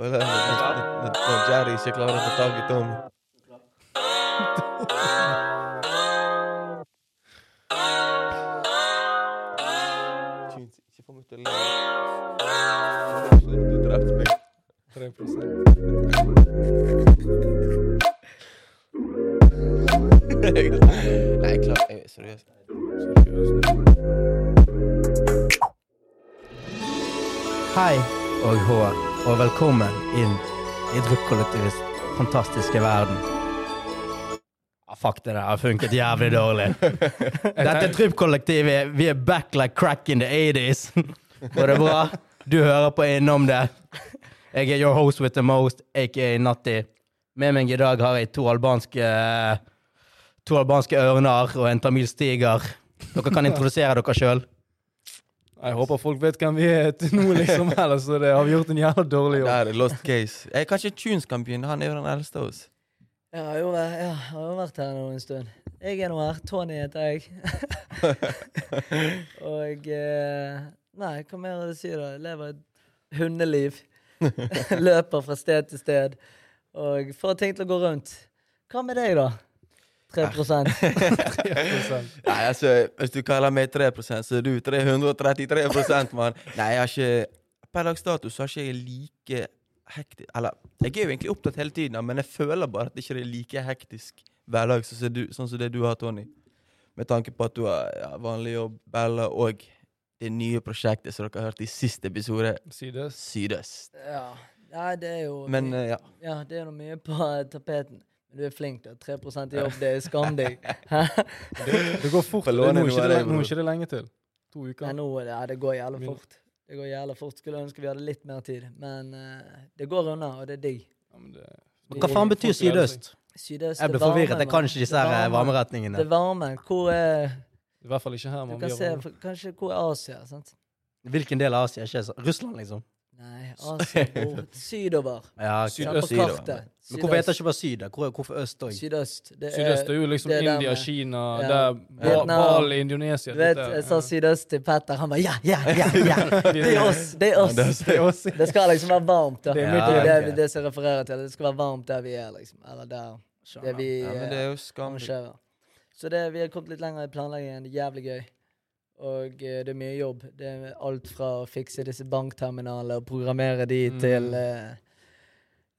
Føler jeg når, når, når Jerry ikke klarer å få tak i Tommy. Tunes, Ikke få meg til å le. Du drepte meg. 3 Nei, jeg og velkommen inn i drukkollektivets fantastiske verden. Ah, fuck det der, har funket jævlig dårlig. Dette er Dryppkollektivet, vi er back like crack in the 80s. Går det bra? Du hører på Innom det. Jeg er your host with the most, aka Natti. Med meg i dag har jeg to albanske To albanske ørner og en tamilstiger. Dere kan introdusere dere sjøl. Jeg håper folk vet hvem vi er til nå, liksom. Ellers så det har vi gjort en jævla dårlig jobb. Det er lost case. Jeg, kanskje Tunes kan begynne. Han er jo den eldste av oss. Jeg har jo, vært- jeg har jo vært her nå en stund. Jeg er nå her. Tony heter jeg. og eh, Nei, hva mer er det å si, da? Jeg lever et hundeliv. Løper fra sted til sted. Og får ting til å gå rundt. Hva med deg, da? 3 Nei, altså, hvis du kaller meg 3 så er du 333 mann. Nei, jeg har ikke Per dags dato så har ikke jeg like hektisk Eller, jeg er jo egentlig opptatt hele tiden, men jeg føler bare at det ikke er like hektisk hverdag sånn som du, sånn som det du har, Tony. Med tanke på at du har ja, vanlig jobb, Bella og det nye prosjektet som dere har hørt i siste episode, Sydøst. Sydøst. Ja. Nei, det er jo Men eh, ja. Ja, det er noe mye på tapeten. Men du er flink, da. 3% i jobb, det er skam deg. Det går fort. Nå er ikke det, nå er ikke det lenge til. To Nei, uker. nå, ja, det går jævlig fort. Det går jævlig fort. Skulle ønske vi hadde litt mer tid. Men uh, det går unna, og det er digg. Ja, men det, Hva faen betyr sydøst? Sydøst Jeg ble forvirret. Jeg kan ikke disse her varme. varmeretningene. Det varme. Hvor er I hvert fall ikke her. Du kan se for- Kanskje hvor er Asia? sant? Hvilken del av Asia? Ikke Russland, liksom? Nei, Asia Sydover. Ja, ok. ja, på Sydøst. Sydover. kartet. Men hvorfor heter det ikke bare syd? Hvor, hvorfor øst òg? Sydøst. Det Sydøst er jo liksom er India, med- Kina, Ja. der Ba- Vietnam. Bali, Indonesia. Du vet, jeg sa sydøst til Petter. Han bare ja, ja, ja! ja. Det er oss! Det er oss! Det er oss. Det skal liksom være varmt, da. Det er midt det, det som refererer til. Det skal være varmt der vi er, liksom. Eller der det vi ja, men det er jo skam. arrangerer. Så det, vi har kommet litt lenger i planleggingen. Jævlig gøy. Og eh, det er mye jobb. Det er alt fra å fikse disse bankterminalene og programmere de Mm. til eh,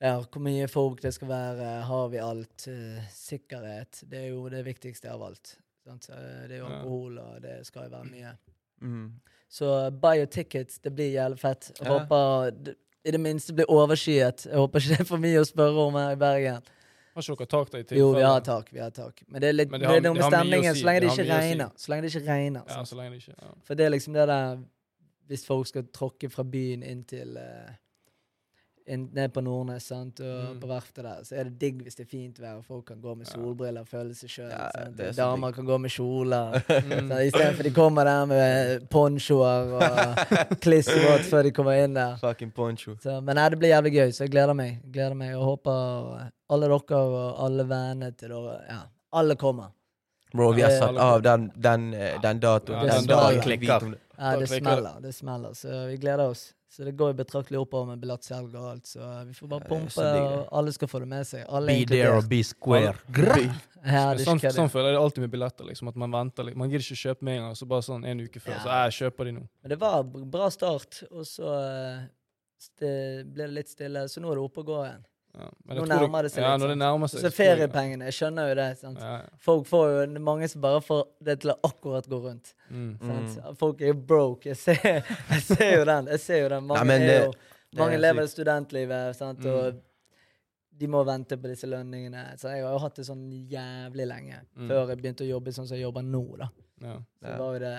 ja, hvor mye folk det skal være. Har vi alt? Eh, sikkerhet. Det er jo det viktigste av alt. Sant? Så, Det er jo alkohol, og det skal jo være mye. Mm. Så buy your tickets. Det blir jævlig fett. Jeg Ja. håper det, i det minste blir overskyet. Jeg håper ikke det er for mye å spørre om her i Bergen. Har ikke dere tak da i tilfelle? Jo, vi har tak. vi har tak. Men det er litt det det er noe med har stemningen, si. så lenge det ikke regner. si. Så lenge det ikke regner. Ja, så lenge det ikke ja. For det er liksom det der Hvis folk skal tråkke fra byen inn til inn, Ned på Nordnes sant? og Mm. på verftet der, så er det digg hvis det er fint vær, og folk kan gå med solbriller og føle seg sjøl. Ja, det er Damer kan gå med kjoler. Mm. Istedenfor de kommer der med ponchoer og klissvåt før de kommer inn der. Fucking poncho. Så, men nei, det blir jævlig gøy, så jeg gleder meg. Gleder meg og håper alle dere og alle vennene til dere Ja, alle kommer. Bro, vi har satt av den, den, eh, den datoen. Ja, den dagen. Ja, det. smeller. Det smeller, så vi gleder oss. Så det går jo betraktelig oppover med billettsalg og alt, så vi får bare pumpe, og alle skal få det med seg. Alle Be there or be square. Ja, sånn, sånn føler jeg det alltid med billetter. liksom, at Man venter liksom. Man gidder ikke kjøpe med en gang. Så bare sånn en uke før. Ja. Så jeg kjøper de nå. Men det var bra start, og så det ble det litt stille, så nå er det oppe og går igjen. Ja. Nå nærmer det seg ja, litt, det seg. så feriepengene, jeg skjønner jo det. sant? Ja, ja. Folk får jo, mange som bare får det til å akkurat gå rundt. Mm. sant? Folk er jo broke. Jeg ser, jeg ser jo den. jeg ser jo den. Mange, men er det- jo, mange er lever sykt. studentlivet, sant? Mm. og de må vente på disse lønningene. Så jeg har jo hatt det sånn jævlig lenge Mm. før jeg begynte å jobbe sånn som jeg jobber nå. da. Ja. Så var jo det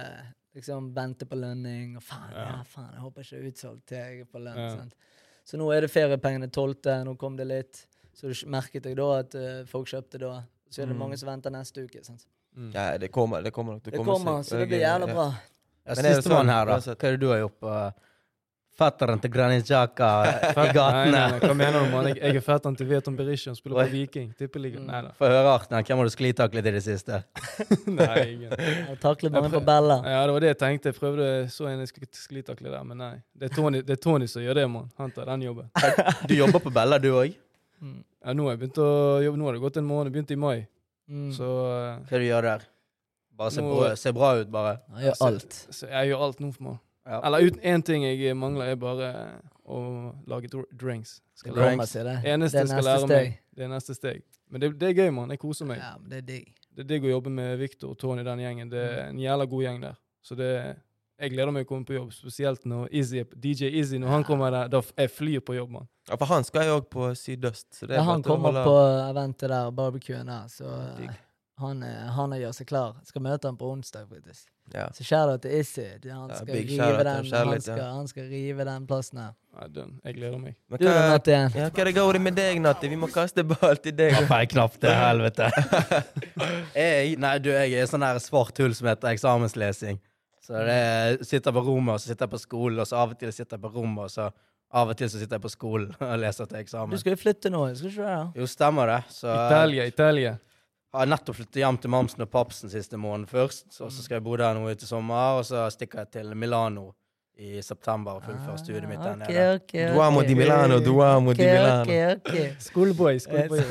liksom vente på lønning, og faen, ja, Ja. faen, jeg håper ikke det er utsolgt til jeg er på lønn. Ja. sant? Så nå er det feriepengene 12., nå kom det litt. Så du merket jeg da at uh, folk kjøpte da. Så er det Mm. mange som venter neste uke. sant? Mm. Ja, det kommer, det kommer nok Det, Det kommer, så det blir jævla bra. Ja, Men det Sistemann sånn, her, da. Hva er det du har gjort på fetteren til Granit Jaka i gatene. hva mener du, mann? Jeg, jeg er fetteren til Veton Berisha, spiller på Viking. Tippeliga. Nei da. Få høre, Arten. Hvem har du sklitaklet i det siste? Nei, ingen. Jeg taklet mange på Bella. Ja, det var det jeg tenkte. Jeg prøvde så en sklitakle der, men nei. Det er Tony, det er Tony som gjør det, mann. Han tar den jobben. Du jobber på Bella, du òg? Mm. Ja, nå har jeg begynt å jobbe. Nå har det gått en måned. Begynte i mai. Mm. Så, eh, Hva du gjør der? Bare se Nå- bra, se bra ut, bare. Jeg gjør alt. så jeg gjør alt nå for meg. Ja. Eller uten én ting jeg mangler, er bare å lage drinks. Skal Det lære. kommer seg, det. Eneste Det er neste lære steg. meg. Det er neste steg. Men det, det er gøy, mann. Jeg koser meg. Ja, men det er digg. Det er digg å jobbe med Victor og Tony, den gjengen. Det er en jævla god gjeng der. Så det jeg gleder meg å komme på jobb, spesielt når Izzy, er- DJ Izzy når han kommer der. Da jeg flyr på jobb, mann. Ja, for han skal jo òg på Sydøst. Så det er Ja, han kommer holde- på eventet der, barbecuen der, så Digg. Eh, han, er- han gjør seg klar. Skal møte han på onsdag, faktisk. Ja. Så shout-out til Issy. Han Ja, skal, big rive den, han, skal, han skal rive den plassen her. Ja, den, jeg gleder meg. Men Du hva, Natt igjen. ja, hva er det går med deg, Natti? Vi må kaste ball til deg. Ja, feil knapp til helvete. jeg, nei, du, jeg er sånn der svart hull som heter eksamenslesing. Så det er, sitter på rommet, og så sitter jeg på skolen, og så av og til sitter jeg på rommet, og så av og til så sitter jeg på skolen og leser til eksamen. Du skal jo flytte nå, skal ikke du det? Jo, stemmer det. Så Italia, Italia. Har nettopp flyttet hjem til mamsen og papsen siste måneden først. Så, så skal jeg bo der nå til i sommer, og så stikker jeg til Milano i september og fullfører studiet mitt der Ah, nede. ok, Duamo ok. di Milano, Duamo di Milano. ok, ok. Schoolboy. Schoolboy.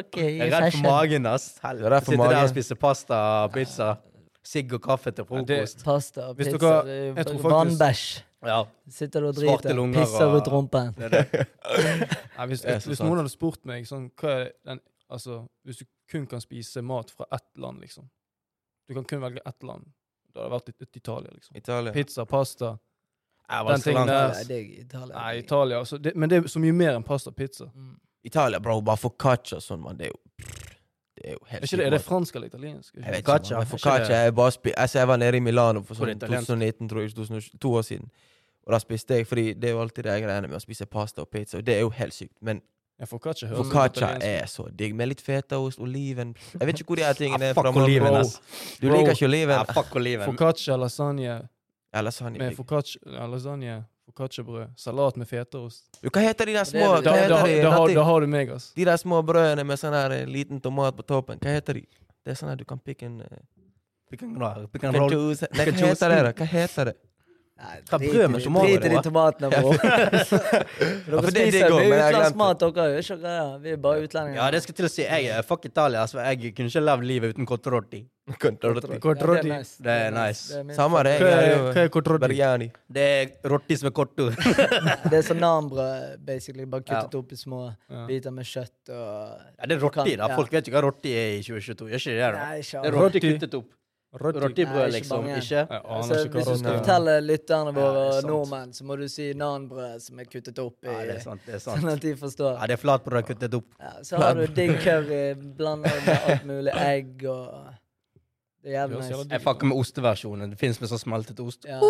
ok, Jeg er redd for magen, ass. Helvete. redd Sitter der og spiser pasta, og pizza, sigg og kaffe til frokost. Pasta, og pizza, vannbæsj. Ja. Sitter du og driter, pisser ut rumpen. Hvis, noen hadde spurt meg sånn, hva er den, altså, Hvis du kun kan spise mat fra ett land, liksom Du kan kun velge ett land. Det hadde vært et, et Italia, liksom. Italia. Pizza, pasta. Jeg Den tingen der- Nei, det er Italia. Nei, Italia. Altså, det, men det er så mye mer enn pasta og pizza. Mm. Italia, bro. Bare focaccia og sånn, mann. Det er jo Det er jo helt Er ikke det, er det fransk eller italiensk? Jeg vet ikke, Focaccia, man. Focaccia er bare spi altså, Jeg var nede i Milano for sånn 2019, tror jeg. 2020, To år siden. Og da spiste jeg, fordi det er jo alltid de greiene med å spise pasta og pizza, og det er jo helt sykt. Men Ja, focaccia høres focaccia er så digg, med litt fetaost, oliven Jeg vet ikke hvor de her tingene Ah, er fra. Fuck oliven, ass. Du Bro. liker ikke oliven? Ja, fuck oliven. Focaccia, lasagne Ja, lasagne. med focaccia, ja, lasagne, focacciabrød, salat med fetaost. Du, Hva heter de der små Det er- Hva Da, da, de? da, har, da har du meg, ass. De der små brødene med sånn her eh, liten tomat på toppen. Hva heter de? Det er sånn at du kan pikke en uh, Pick and roll. Pick and roll. Nei, hva heter det? da? Hva heter det? Hva brød med det. tomater, Drit i de tomatene, bror. Ja, for Dere det er spiser også, mye men jeg utenlandsk glemte. mat, dere. Ikke dere? Vi er bare utlendinger. Ja, det skal til å si. Jeg er fuck Italia. Altså, jeg kunne ikke levd livet uten cotrotti. Cotrotti. Ja, det er nice. Det er nice. Er Samme det. Hva er, cotrotti? er jo? Bergiani. Det er rotti som kotto. favoritt. Det er sånn nanbrød, basically. Bare kuttet Ja. opp i små Ja. biter med kjøtt og Ja, det er rotti, da. Ja. Folk vet ikke hva rotti er i 2022. Gjør ikke det, da? Nei, ikke Det er Rotti. kuttet opp. Ikke liksom. Ikke? Altså, ikke hvis hva du skal fortelle lytterne Ja, våre sant. nordmenn, så må du si nanbrød som er kuttet opp i, Ja, det er sant. det er sånn sant. at de forstår. Ja, det er flatbrød kuttet opp. Ja, så har du digg curry, blanda med alt mulig egg og Det er jævlig høres nice. jævla Jeg fucker med osteversjonen. Det fins med sånn smeltet ost. Ja,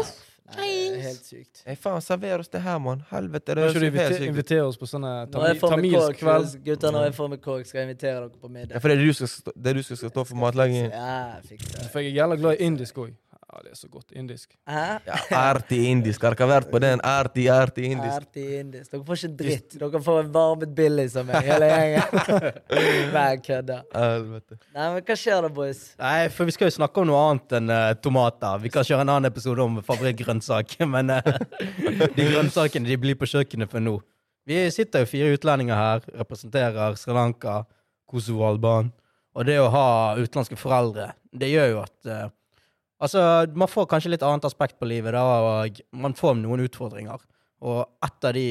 nei, det er helt sykt. Hey, faen, server oss det her, mann. Helvete, det Kan høres ikke du jo helt invite- sykt ut. invitere oss på sånne Når jeg tami- får meg tamilsk kveld? gutter, når jeg får meg kåk, skal jeg invitere dere på Ja, middag. for det er du som skal, stå- det er du som skal stå for matlagingen. Ja, fikser det. For jeg er jævla glad i indisk òg. Ja, det er så godt. Indisk. Hæ? Ja, Artig indisk. Har dere vært på den? Artig, artig indisk. Artig indisk. Dere får ikke dritt. Dere får en varmet billig som meg, hele gjengen. Nei, kødda. Nei, men hva skjer da, boys? Nei, for vi skal jo snakke om noe annet enn uh, tomater. Vi kan kjøre en annen episode om favorittgrønnsaker, men uh, de grønnsakene de blir på kjøkkenet for nå. Vi sitter jo fire utlendinger her, representerer Sri Lanka, Kosovo Alban. Og det å ha utenlandske foreldre, det gjør jo at eh, Altså, man får kanskje litt annet aspekt på livet, da, og man får noen utfordringer. Og et av de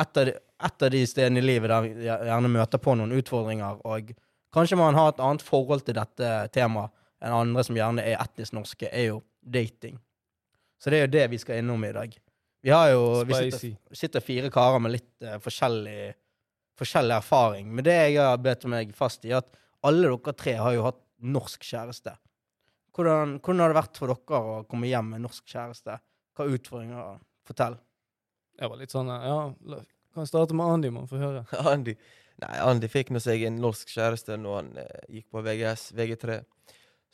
et av, de, stedene i livet der vi gjerne møter på noen utfordringer, og kanskje man har et annet forhold til dette temaet enn andre som gjerne er etnisk norske, er jo dating. Så det er jo det vi skal innom i dag. Vi har jo vi sitter, sitter fire karer med litt uh, forskjellig, forskjellig erfaring. Men det jeg har bedt meg fast i, er at alle dere tre har jo hatt norsk kjæreste. Hvordan, hvordan har det vært for dere å komme hjem med norsk kjæreste? Hva utfordringer? Fortell. Jeg var litt sånn Ja, kan kan starte med Andy, man. Få høre. Andy Nei, Andy fikk nå seg en norsk kjæreste når han eh, gikk på VGS, VG3.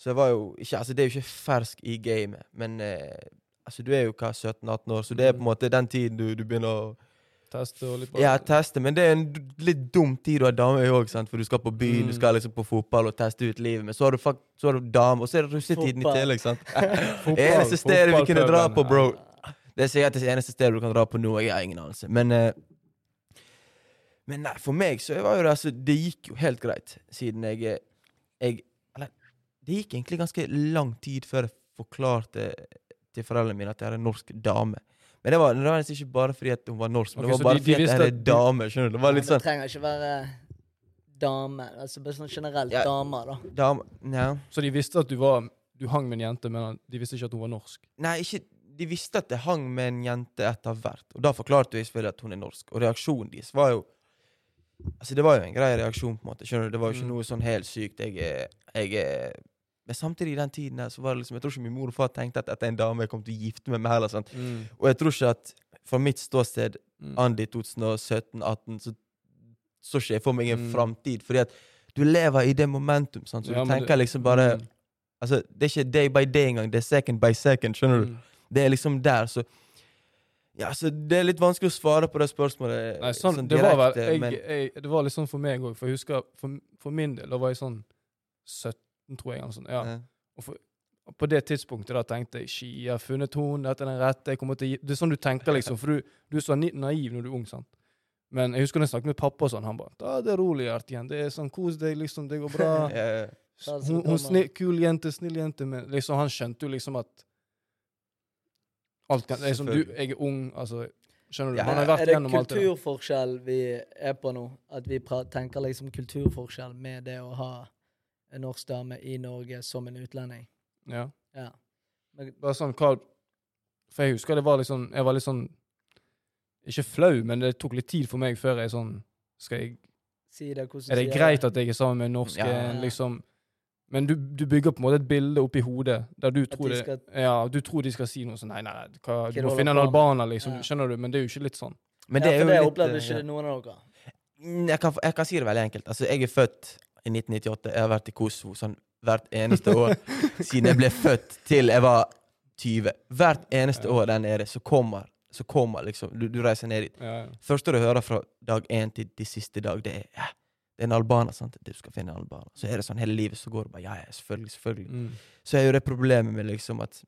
Så jeg var jo ikke Altså, det er jo ikke fersk i gamet, men eh, Altså, du er jo hva, 17-18 år, så det er på en måte den tiden du, du begynner å Teste og litt ja, teste. Men det er en litt dum tid å ha dame i òg, for du skal på byen, du Mm. skal liksom på fotball og teste ut livet. Men så har du, fakt, så har du dame, og så er det russetiden i tillegg. sant? Fotball- eneste stedet vi kunne dra på, bro. Det er sikkert det eneste stedet du kan dra på nå. Jeg har ingen anelse. Men uh, Men nei, for meg så var jo det altså Det gikk jo helt greit, siden jeg, eh, jeg Eller det gikk egentlig ganske lang tid før jeg forklarte til foreldrene mine at jeg er en norsk dame. Men det var, det var ikke bare fordi at hun var norsk, men okay, det var bare de- de fordi at visste jeg er dame. skjønner du? Det var litt Men sånn Det trenger ikke være dame. Altså bare sånn generelt Ja. damer, da. dame, ja. Så de visste at du var Du hang med en jente, men de visste ikke at hun var norsk. Nei, ikke De visste at jeg hang med en jente etter hvert, og da forklarte jeg selvfølgelig at hun er norsk. Og reaksjonen deres var jo Altså, det var jo en grei reaksjon, på en måte. Skjønner du? Det var jo ikke Mm. noe sånn helt sykt. Jeg, er- jeg er- Men samtidig, i den tiden der, så var det liksom Jeg tror ikke min mor og far tenkte at dette er en dame jeg kom til å gifte meg med Eller sånt. Mm. Og jeg tror ikke at fra mitt ståsted, Mm. Andi 2017-18, så så ikke jeg for meg en Mm. framtid. Fordi at du lever i det momentum, sant? så Ja, du tenker det- liksom bare Mm. Altså, det er ikke day by day engang, det er second by second, skjønner du? Mm. Det er liksom der, så Ja, så det er litt vanskelig å svare på det spørsmålet Nei, sånn, det var vel jeg, men jeg, Det var litt sånn for meg òg, for jeg husker for, for min del, da var jeg sånn 17, tror jeg. eller sånn, ja. Og for, på det tidspunktet da tenkte jeg Ski, jeg har funnet henne, dette er den rette. jeg kommer til å gi Det er sånn du tenker, liksom. For du, du er så naiv når du er ung. sant? Men jeg husker når jeg snakket med pappa, og sånn, han bare det det rolig, Artien. Det er sånn, Kos deg, liksom. Det går bra. ja, Hun, hun snill, kul jente, snill jente. Men liksom, han skjønte jo liksom at alt kan, liksom, du, Jeg er ung, altså Skjønner du? Ja, Man har vært er det gjennom alt det der. kulturforskjell vi er på nå? At vi pra tenker liksom kulturforskjell med det å ha en norsk dame i Norge som en utlending? Ja. Ja. Men, Bare sånn, hva For jeg husker det var sånn Jeg var litt sånn Ikke flau, men det tok litt tid for meg før jeg sånn Skal jeg si det, Er det greit at jeg er sammen med en norsk Ja. ja. liksom Men du, du bygger på en måte et bilde oppi hodet der du tror de det Ja, du tror de skal si noe sånn Nei, nei, nei hva, du må finne en albaner, liksom. Ja. Skjønner du? Men det er jo ikke litt sånn. Men ja, det er for jo det opplever opplevde eh, ikke ja. noen av dere. Mm, jeg, kan, jeg kan si det veldig enkelt. Altså, jeg er født i 1998. Jeg har vært i Kosovo sånn hvert eneste år siden jeg ble født til jeg var 20. Hvert eneste Ja. år der nede så kommer, så kommer liksom du, du reiser ned dit. Ja, ja. Første du hører fra dag én til, de siste dag, det er ja, det er en albaner. sant? Du skal finne en albaner. Så er det sånn hele livet, så går det bare ja, ja, selvfølgelig, selvfølgelig. Mm. Så er jo det problemet med liksom at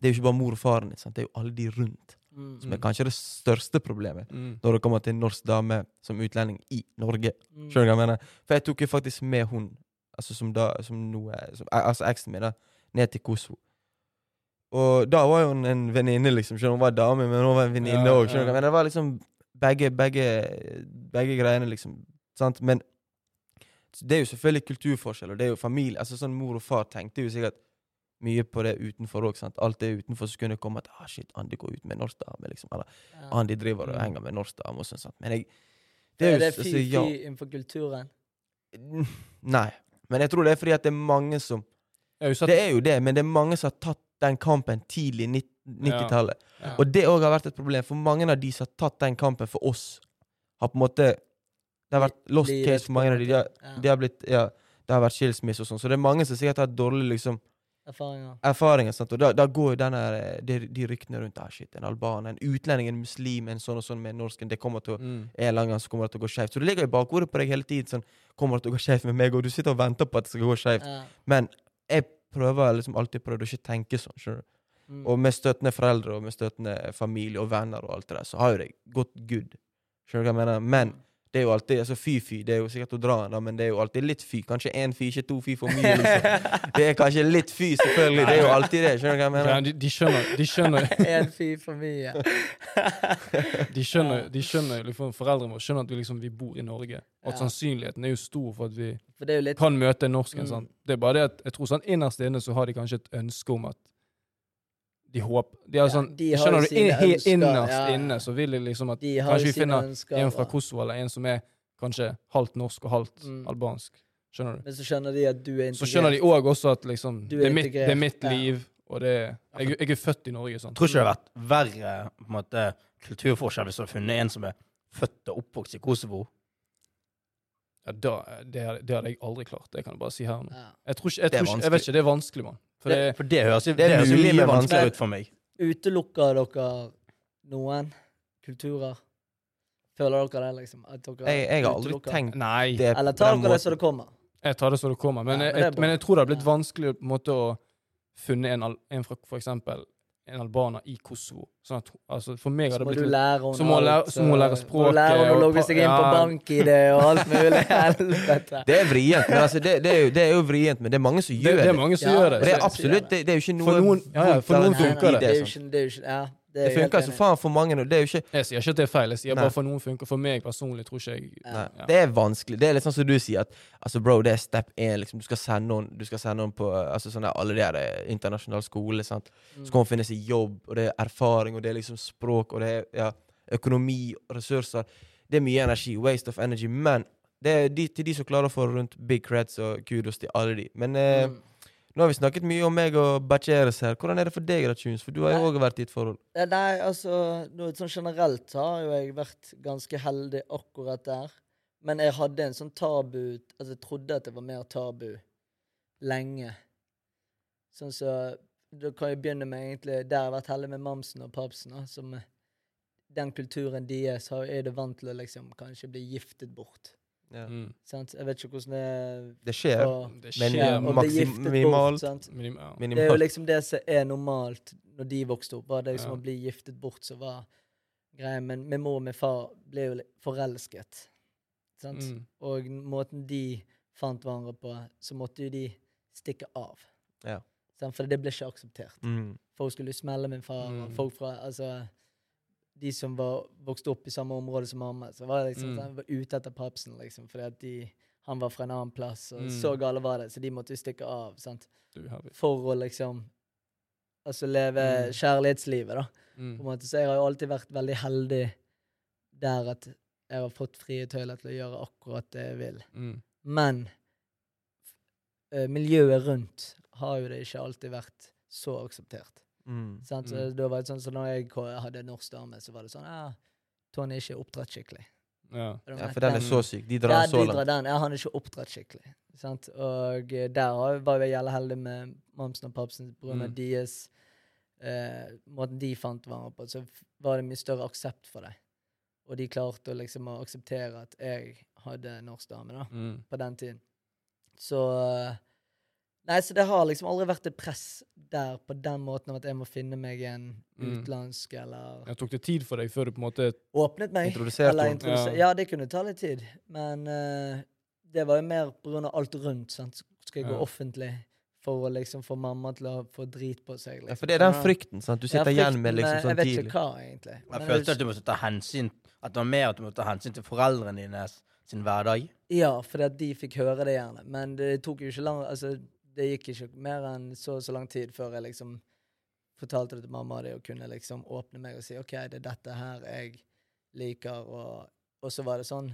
det er jo ikke bare mor og faren din, sant? det er jo alle de rundt Mm. som er kanskje det største problemet Mm. når det kommer til en norsk dame som utlending i Norge. Mm. Skjønner du hva jeg mener? For jeg tok jo faktisk med hun, altså som da, som noe, som, altså eksen min, da, ned til Kosovo. Og da var jo hun en venninne, liksom. Skjønner? Hun var dame, men hun var en venninne Ja, ja. Men det var liksom begge, begge, begge greiene, liksom. Sant? Men det er jo selvfølgelig kulturforskjell, og det er jo familie. Altså sånn Mor og far tenkte jo sikkert mye på det utenfor òg. Alt det utenfor så kunne det komme at ah, shit, Andi går ut med norsk dame, liksom. Eller Ja. Andi driver og Mm. henger med norsk dame og sånn. sant? Men jeg Det er jo det fy-fy altså, ja. innenfor kulturen? Nei. Men jeg tror det er fordi at det er mange som er Det er jo det, men det er mange som har tatt den kampen tidlig nitt- 90-tallet. Ja. Og det òg har vært et problem, for mange av de som har tatt den kampen for oss, har på en måte Det har vært lost case for mange av de. De har, Ja. de har blitt Ja, det har vært skilsmisse og sånn. Så det er mange som sikkert har dårlig liksom, Erfaringer. erfaringer. Sant? Og da, da går denne, de, de ryktene rundt ah, shit, en albaner, en utlending, en muslim, en sånn og sånn med en norsken. Det kommer til å mm. annen gang så kommer det til å gå skeivt. Så det ligger i bakhodet på deg hele tiden. Sånn, kommer det til å gå skjevt med meg? Og du sitter og venter på at det skal gå skeivt. Ja. Men jeg prøver liksom alltid prøvd å ikke tenke sånn. skjønner du? Mm. Og med støttende foreldre og med støttende familie og venner og alt det der, så har jo det gått good. Skjønner du hva jeg mener? Men det er jo alltid altså fy-fy. Det er jo sikkert å dra da, men det er jo alltid litt fy. Kanskje én fy, ikke to fy for mye. liksom. Det er kanskje litt fy, selvfølgelig. Det er jo alltid det. Skjønner du hva jeg Ja, mener? de, de skjønner De skjønner En fy for mye. De skjønner, de skjønner liksom, Foreldrene våre skjønner at vi, liksom, vi bor i Norge. Og at sannsynligheten er jo stor for at vi For litt kan møte norsken. norsk. Mm. sant? Det er bare det at jeg tror sånn innerst inne så har de kanskje et ønske om at de håper de har Ja, sånn, de har Skjønner du? sine In, he, ønsker, innerst ja. inne så vil de liksom at De kanskje vi finner ønsker. en fra Kosovo eller en som er kanskje halvt norsk og halvt Mm. albansk. Skjønner du? Men så skjønner de at du er integrert. Så skjønner de òg også at liksom, er det, er mitt, det er mitt ja. liv, og det er, jeg, jeg er født i Norge. Sånn. Tror ikke det hadde vært verre på en måte, kulturforskjell hvis du hadde funnet en som er født og oppvokst i Kosovo? Ja, da, det, det hadde jeg aldri klart. Det kan jeg bare si her nå. Ja. Jeg, tror ikke, jeg, tror ikke, jeg vet ikke, det er vanskelig, mann. For det, For det høres jo Det det høres jo mye vanskeligere vanskelig. ut for meg. Utelukker dere noen kulturer? Føler dere det, liksom? At dere Jeg, jeg har aldri utelukker? tenkt Nei, det Eller tar dere det som det kommer? jeg tar det som det kommer. Men, Ja, men jeg, men jeg tror det har blitt Ja. vanskelig på en måte å funne en, en fra for eksempel en albaner i Kosovo. Sånn at, altså, for meg Så må blitt du lære henne så må alt, så må lære Må lære henne å logge seg inn på ja. bank-ID og alt mulig. Helvete. Det er vrient, men altså, det, det, er jo, det er jo vrient, men det er mange som gjør det det. er mange som Ja, gjør det. Og det er absolutt det, det er jo ikke noe For noen- ja, ja, for noen funker det. Det er jo ikke, det er jo ikke Ja, det, Det er funker som faen for mange. Det er jo ikke Jeg sier ikke at det er feil, jeg sier Nei. bare for noen funker. For meg personlig tror ikke jeg Ja. Det er vanskelig. Det er litt sånn som du sier, at altså, bro, det er step én. Liksom, du skal sende noen Du skal sende noen på altså, sånne, alle de eh, internasjonale skoler. Sant? Mm. Så kan hun finne seg jobb, og det er erfaring, og det er liksom språk, og det er ja, økonomi, ressurser. Det er mye energi. Waste of energy. Men det er de, til de som klarer å få rundt big creds, og kudos til alle de. Men eh, Mm. Nå har vi snakket mye om meg og Bacheres her. Hvordan er det for deg, Tunes? For du har jo òg vært i et forhold. Nei, altså noe sånn generelt har jo jeg vært ganske heldig akkurat der. Men jeg hadde en sånn tabu Altså jeg trodde at det var mer tabu lenge. Sånn så Da kan jeg begynne med egentlig Der jeg har vært heldig med mamsen og papsen. da, Som den kulturen deres har, er det vant til å liksom kanskje bli giftet bort. Ja. Mm. Jeg vet ikke hvordan det er Det skjer. og, Det Men skjer ja, maksim- giftet minimalt. bort. Sant? minim. Det er jo liksom det som er normalt når de vokste opp. Var det liksom Ja. å bli giftet bort som var greia. Men min mor og min far ble jo forelsket. Sant? Mm. Og måten de fant hverandre på, så måtte jo de stikke av. Ja. For det ble ikke akseptert. Mm. Folk skulle smelle min far, og Mm. folk fra Altså de som var vokste opp i samme område som mamma, så var det liksom Mm. sånn, var ute etter papsen, liksom, fordi at de han var fra en annen plass, og Mm. så gale var det, så de måtte jo stikke av. sant? For å liksom Altså leve Mm. kjærlighetslivet, da. På en Mm. måte. Så jeg har jo alltid vært veldig heldig der at jeg har fått frie tøyler til å gjøre akkurat det jeg vil. Mm. Men eh, miljøet rundt har jo det ikke alltid vært så akseptert. Mm. Sant? Så Mm. det var sånn, så når jeg hadde norsk dame, så var det sånn Ja, Tony er ikke oppdratt skikkelig. Ja. Ja, for den er så syk. De drar ja, så de drar langt. den. Ja, han er ikke oppdratt skikkelig. Sant? Og eh, der var vi jævla heldig med mamsen og papsen på grunn av Mm. deres eh, Måten de fant hverandre på, så var det mye større aksept for det. Og de klarte å liksom å akseptere at jeg hadde norsk dame da, Mm. på den tiden. Så eh, Nei, så det har liksom aldri vært et press der på den måten av at jeg må finne meg en Mm. utenlandsk eller Jeg tok det tid for deg før du på en måte Åpnet meg. Introduserte introdusert. Ja. Ja. det kunne ta litt tid. Men uh, det var jo mer på grunn av alt rundt. Sant? Skal jeg gå Ja. offentlig for å liksom få mamma til å få drit på seg? Liksom. Ja, for det er den frykten sant? du Ja, sitter igjen med liksom sånn tidlig. Jeg vet ikke hva, egentlig. Jeg Men følte at du måtte ta hensyn At det var mer at du måtte ta hensyn til foreldrene dine sin hverdag. Ja, fordi at de fikk høre det gjerne. Men det tok jo ikke lang Altså, det gikk ikke mer enn så og så lang tid før jeg liksom fortalte det til mamma og de, og kunne liksom åpne meg og si OK, det er dette her jeg liker, og, og så var det sånn.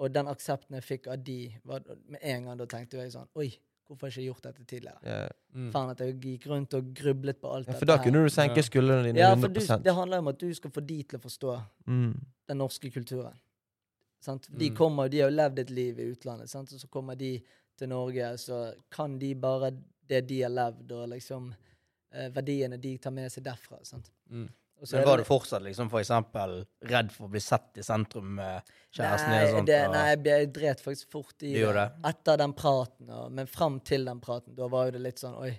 Og den aksepten jeg fikk av de, var med en gang da tenkte jeg sånn Oi, hvorfor har jeg ikke gjort dette tidligere? Yeah. mm. Faen at jeg gikk rundt og grublet på alt Ja, dette for da kunne du senke skuldrene dine Ja, for du, det handler jo om at du skal få de til å forstå mm. den norske kulturen. Sant? De Mm. kommer, de har jo levd et liv i utlandet, sant? og så kommer de til Norge, så kan de bare det de har levd, og liksom eh, verdiene de tar med seg derfra. Sant? Mm. Og så Men var det- du fortsatt liksom for eksempel redd for å bli sett i sentrum med kjæresten din? Nei, sånt, det, og- nei, jeg dret faktisk fort i det. Etter den praten, og, men fram til den praten, da var jo det litt sånn oi.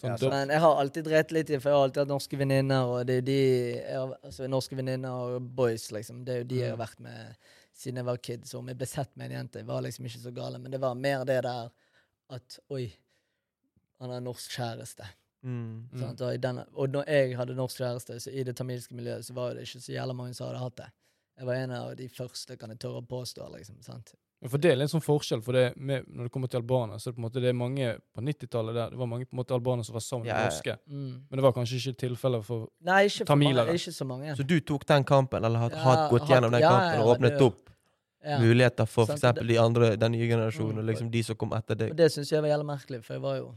Sånn, Ja, Men jeg har alltid drept litt i for jeg har alltid hatt norske venninner, og det er jo de jeg har, altså Norske venninner og boys, liksom. Det er jo de jeg har vært med siden jeg var kid. Så om jeg ble sett med en jente, var liksom ikke så gale. Men det var mer det der at oi, han har norsk kjæreste. Mm. Mm. Og, denne, og når jeg hadde norsk kjæreste, så i det tamilske miljøet, så var det ikke så jævla mange som hadde hatt det. Jeg var en av de første, kan jeg tørre å påstå. liksom, sant? For det er litt sånn forskjell, for det med, når det kommer til albanere, så er det på en måte det er mange på 90-tallet der, det var mange på en måte albanere som var sammen med Ja, ja. norske. Mm. Men det var kanskje ikke tilfellet for Nei, ikke, for mange, ikke så mange. Så du tok den kampen, eller har, Ja, har gått gjennom den ja, kampen ja, og åpnet det- opp Ja. muligheter for Sant, f.eks. de andre, den nye generasjonen, Mm. og liksom de som kom etter Og deg? det syns jeg var jævlig merkelig, for jeg var jo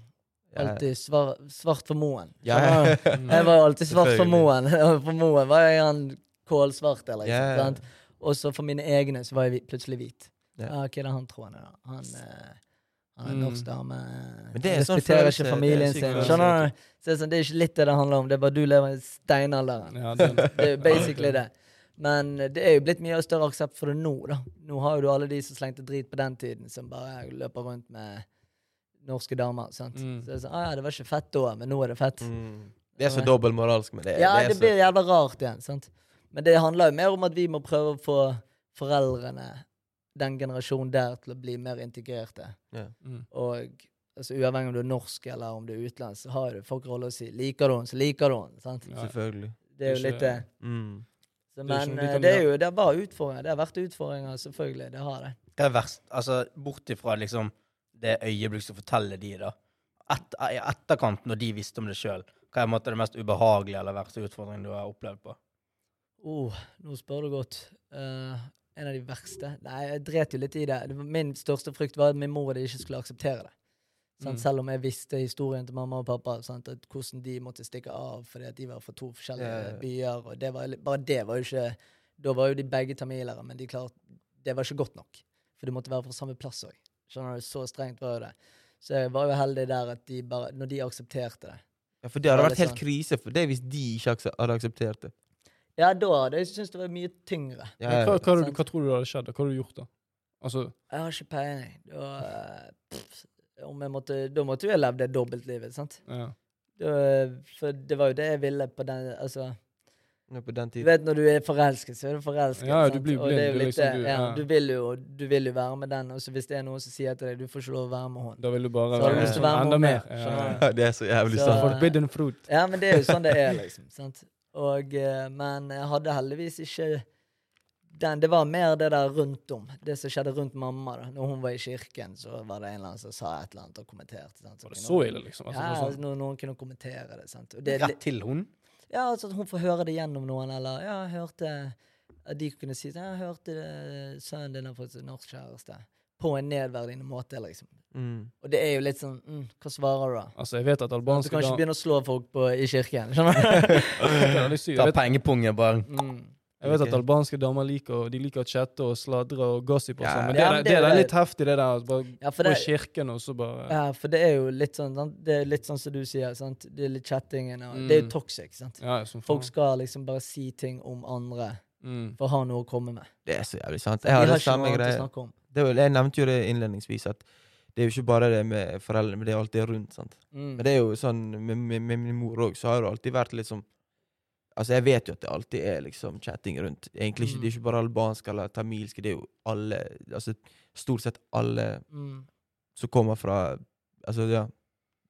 Ja. alltid svar, svart for Moen. Ja, ja. Jeg var jo alltid svart for Selvfølgelig. Moen. Og for Moen var jeg han kålsvart, eller Ja, liksom. ja. sant? Og så for mine egne så var jeg plutselig hvit. Ja. Er han tror han er, da? Han, eh, Han er Mm. norsk dame. Men det er sånn respekterer ikke er familien sin. Skjønner du? Det, er sånn, det er ikke litt det det handler om. Det er bare du lever i steinalderen. Ja, det, Det er basically det. Men det er jo blitt mye større aksept for det nå, da. Nå har jo du alle de som slengte drit på den tiden, som bare løper rundt med norske damer. sant? Mm. Så det er sånn, ah, ja, det var ikke fett da, men nå er det fett. Mm. Det er så dobbeltmoralsk, med det, Ja, det er det blir jævla rart igjen. sant? Men det handler jo mer om at vi må prøve å få foreldrene, den generasjonen der, til å bli mer integrerte. så ja. mm. Og altså, uavhengig om du er norsk eller om du er utenlandsk, så har folk rolle å si. Liker du henne, så liker du henne. sant? Ja. Selvfølgelig. Det er jo litt det. Mm. Så, Det er men vi eh, det er jo det var utfordringer. Det har vært utfordringer, selvfølgelig. Det har det. Hva er verst? Altså, bort ifra liksom det øyeblikket som forteller de, da. Et, I etterkant, når de visste om det sjøl, hva er måte det mest ubehagelige eller verste utfordringen du har opplevd på? Oh, nå spør du godt. Eh, en av de verste? Nei, jeg dret jo litt i det. min største frykt var at min mor og de ikke skulle akseptere det. Mm. Selv om jeg visste historien til mamma og pappa, sant? at hvordan de måtte stikke av fordi at de var fra to forskjellige yeah. byer. og det var, Bare det var jo ikke Da var jo de begge tamilere, men de klart, det var ikke godt nok. For de måtte være fra samme plass òg. Skjønner du? Så strengt var jo det. Så jeg var jo heldig der at de bare Når de aksepterte det. Ja, for det hadde vært helt krise for det hvis de ikke hadde akseptert det. Ja, da hadde jeg syntes det var mye tyngre. Ja, ja, ja. hva, hva, hva, hva tror du hadde skjedd? Hva har du gjort da? Altså, Jeg har ikke peiling. Da, pff, om jeg måtte, da måtte jo jeg levd det dobbeltlivet, sant? ja. Da, for det var jo det jeg ville på den Altså, på den du vet når du er forelsket, så er du forelsket. Ja, du blir blind, litt liksom, du- ja, ja. du, vil jo, du vil jo være med den, og hvis det er noen som sier til deg du får ikke lov å være med henne Da vil du bare Så har du lyst til å være med henne mer, mer. Du? Det er så jævlig Så- sant. Forbidden fruit. Ja, men det er jo sånn det er, liksom. sant? Og, eh, men jeg hadde heldigvis ikke den, Det var mer det der rundt om. Det som skjedde rundt mamma. da. Når hun var i kirken, så var det en eller annen som sa et eller annet og kommenterte. Sant? Var det så ille, liksom? Altså, ja, det altså, sånn. noen, noen kunne kommentere det. sant? Det, Rett til hun? ja, altså at hun får høre det gjennom noen, eller ja, jeg hørte at De kunne si sånn, jeg hørte det, sønnen din har fått norsk kjæreste. På en nedverdigende måte, liksom. Mm. Og det er jo litt sånn mm, Hva svarer du, da? Altså, jeg vet at albanske... Du kan ikke begynne å slå folk på, i kirken. skjønner du? Det. Ta pengepunger, bare. Mm. jeg vet at albanske damer liker de liker å chatte og sladre og gossip og Ja. sånn, men Ja, det, men er- det det, er litt heftig, det der. Altså, bare Ja, gå i kirken og så bare ja, for det er jo litt sånn? Det er litt sånn som du sier. sant? Det er litt chattingen. Og, Det er jo Mm. toxic. sant? Ja, som Folk skal liksom bare si ting om andre Mm. for å ha noe å komme med. Det er så jævlig sant. Jeg har ikke samme noe er jeg nevnte jo det innledningsvis, at det er jo ikke bare det med foreldrene, men det er alt det rundt. sant? Mm. Men det er jo sånn med, med, med min mor òg, så har det alltid vært litt sånn Altså, jeg vet jo at det alltid er liksom chatting rundt. Egentlig ikke, Mm. Det er ikke bare albansk eller tamilsk, det er jo alle Altså stort sett alle Mm. som kommer fra Altså, ja,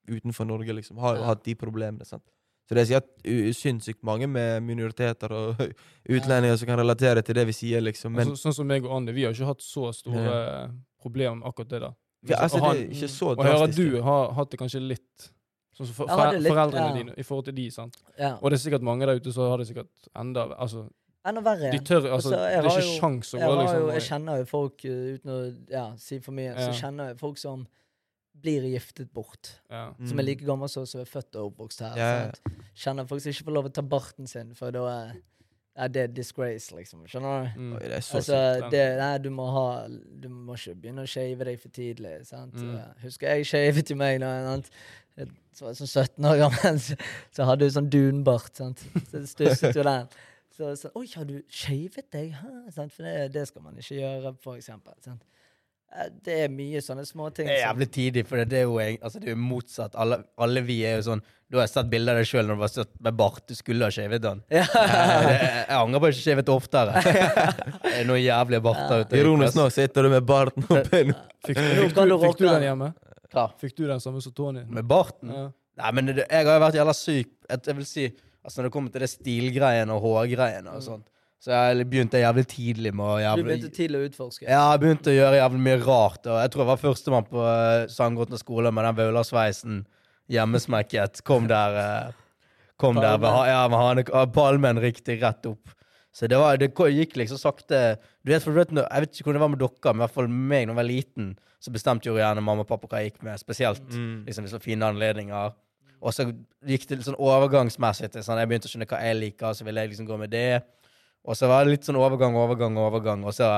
utenfor Norge, liksom, har jo Ja. hatt de problemene. sant? Så det er sikkert sinnssykt mange med minoriteter og utlendinger som kan relatere til det vi sier, liksom. Men Altså, sånn som meg og Andy, vi har ikke hatt så store problemer med akkurat det der. ja, altså, Og det han- er ikke så Og hører at du har hatt det kanskje litt Sånn som for, for, litt, foreldrene ja. dine i forhold til de, sant. Ja. Og det er sikkert mange der ute som har det sikkert enda Altså, Enda verre. de tør Altså, Altså, det er ikke jo- sjans å gå liksom. jo, liksom jeg kjenner jo folk, uh, uten å ja, si for mye, Ja. så kjenner jeg folk som blir giftet bort. ja. Som er Mm. like gammel som som er født og oppvokst her. Yeah. Kjenner folk som ikke får lov å ta barten sin, for da er er det disgrace, liksom. Skjønner du? Mm. Oi, det er så Altså, det, nei, du må ha Du må ikke begynne å shave deg for tidlig. sant? Mm. Husker jeg shavet jo meg da jeg jeg var sånn 17 år gammel, så, så hadde du sånn dunbart. sant? Så stusset jo den. Så sånn Oi, har du shavet deg? Hæ? For det, det skal man ikke gjøre, for eksempel. Sant? Eh, Det er mye sånne småting. Det er jævlig tidlig, for det er jo, altså, det er jo motsatt. Alle, alle vi er jo sånn Du har sett bilder av deg sjøl når du var satt med bart. Du skulle ha skjevet den. Ja. Jeg, jeg angrer på at jeg ikke shavet oftere. Det er noen jævlige barter ute. Ironisk nok sitter du med barten oppe nå. Fikk, fikk, du, fikk du den hjemme? Hva? Fikk du den samme som Tony? Med barten? Ja. Nei, men det, jeg har jo vært jævla syk. Jeg vil si, altså Når det kommer til det stilgreiene og hårgreiene og sånt, så jeg begynte jævlig tidlig med å jævlig... Du begynte tidlig å utforske. Ja, jeg begynte å gjøre jævlig mye rart. Og jeg tror jeg var førstemann på uh, Sandgrotten skole med den Vaular-sveisen hjemmesmekket. Kom der uh, Kom der med, ja, med hane, palmen riktig rett opp. Så det, var, det gikk liksom sakte Du vet, for du vet, Jeg vet ikke hvordan det var med dere, men i hvert fall meg da jeg var liten, så bestemte jo gjerne mamma og pappa hva jeg gikk med. Spesielt Mm. liksom, hvis det var fine anledninger. Og så gikk det litt sånn overgangsmessig til sånn, Jeg begynte å skjønne hva jeg liker, så ville jeg liksom gå med det. Og så var det litt sånn overgang, overgang, overgang. Og så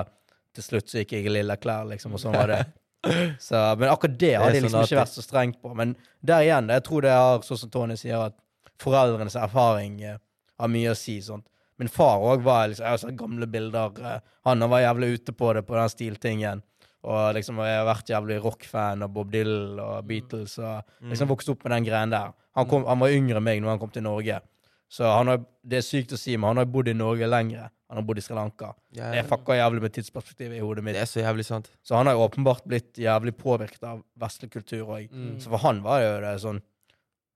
til slutt så gikk jeg i lilla klær, liksom, og sånn var det. Så, men akkurat det har Det er de liksom ikke vært så strengt på. Men der igjen, jeg tror det har, sånn som Tony sier, at foreldrenes erfaring eh, har mye å si. sånt. Min far òg var liksom, Jeg har sett gamle bilder. eh, han var jævlig ute på det, på den stiltingen. Og liksom, jeg har vært jævlig rockfan av Bob Dylan og Beatles. og liksom vokst opp med den greien der. Han, kom, han var yngre enn meg når han kom til Norge. Så han har, Det er sykt å si, men han har bodd i Norge lenger. Han har bodd i Sri Lanka. Ja, Det fucka jævlig med tidsperspektivet i hodet mitt. det er så jævlig sant. Så han har jo åpenbart blitt jævlig påvirket av vestlig kultur òg. Mm. Så for han var jo det sånn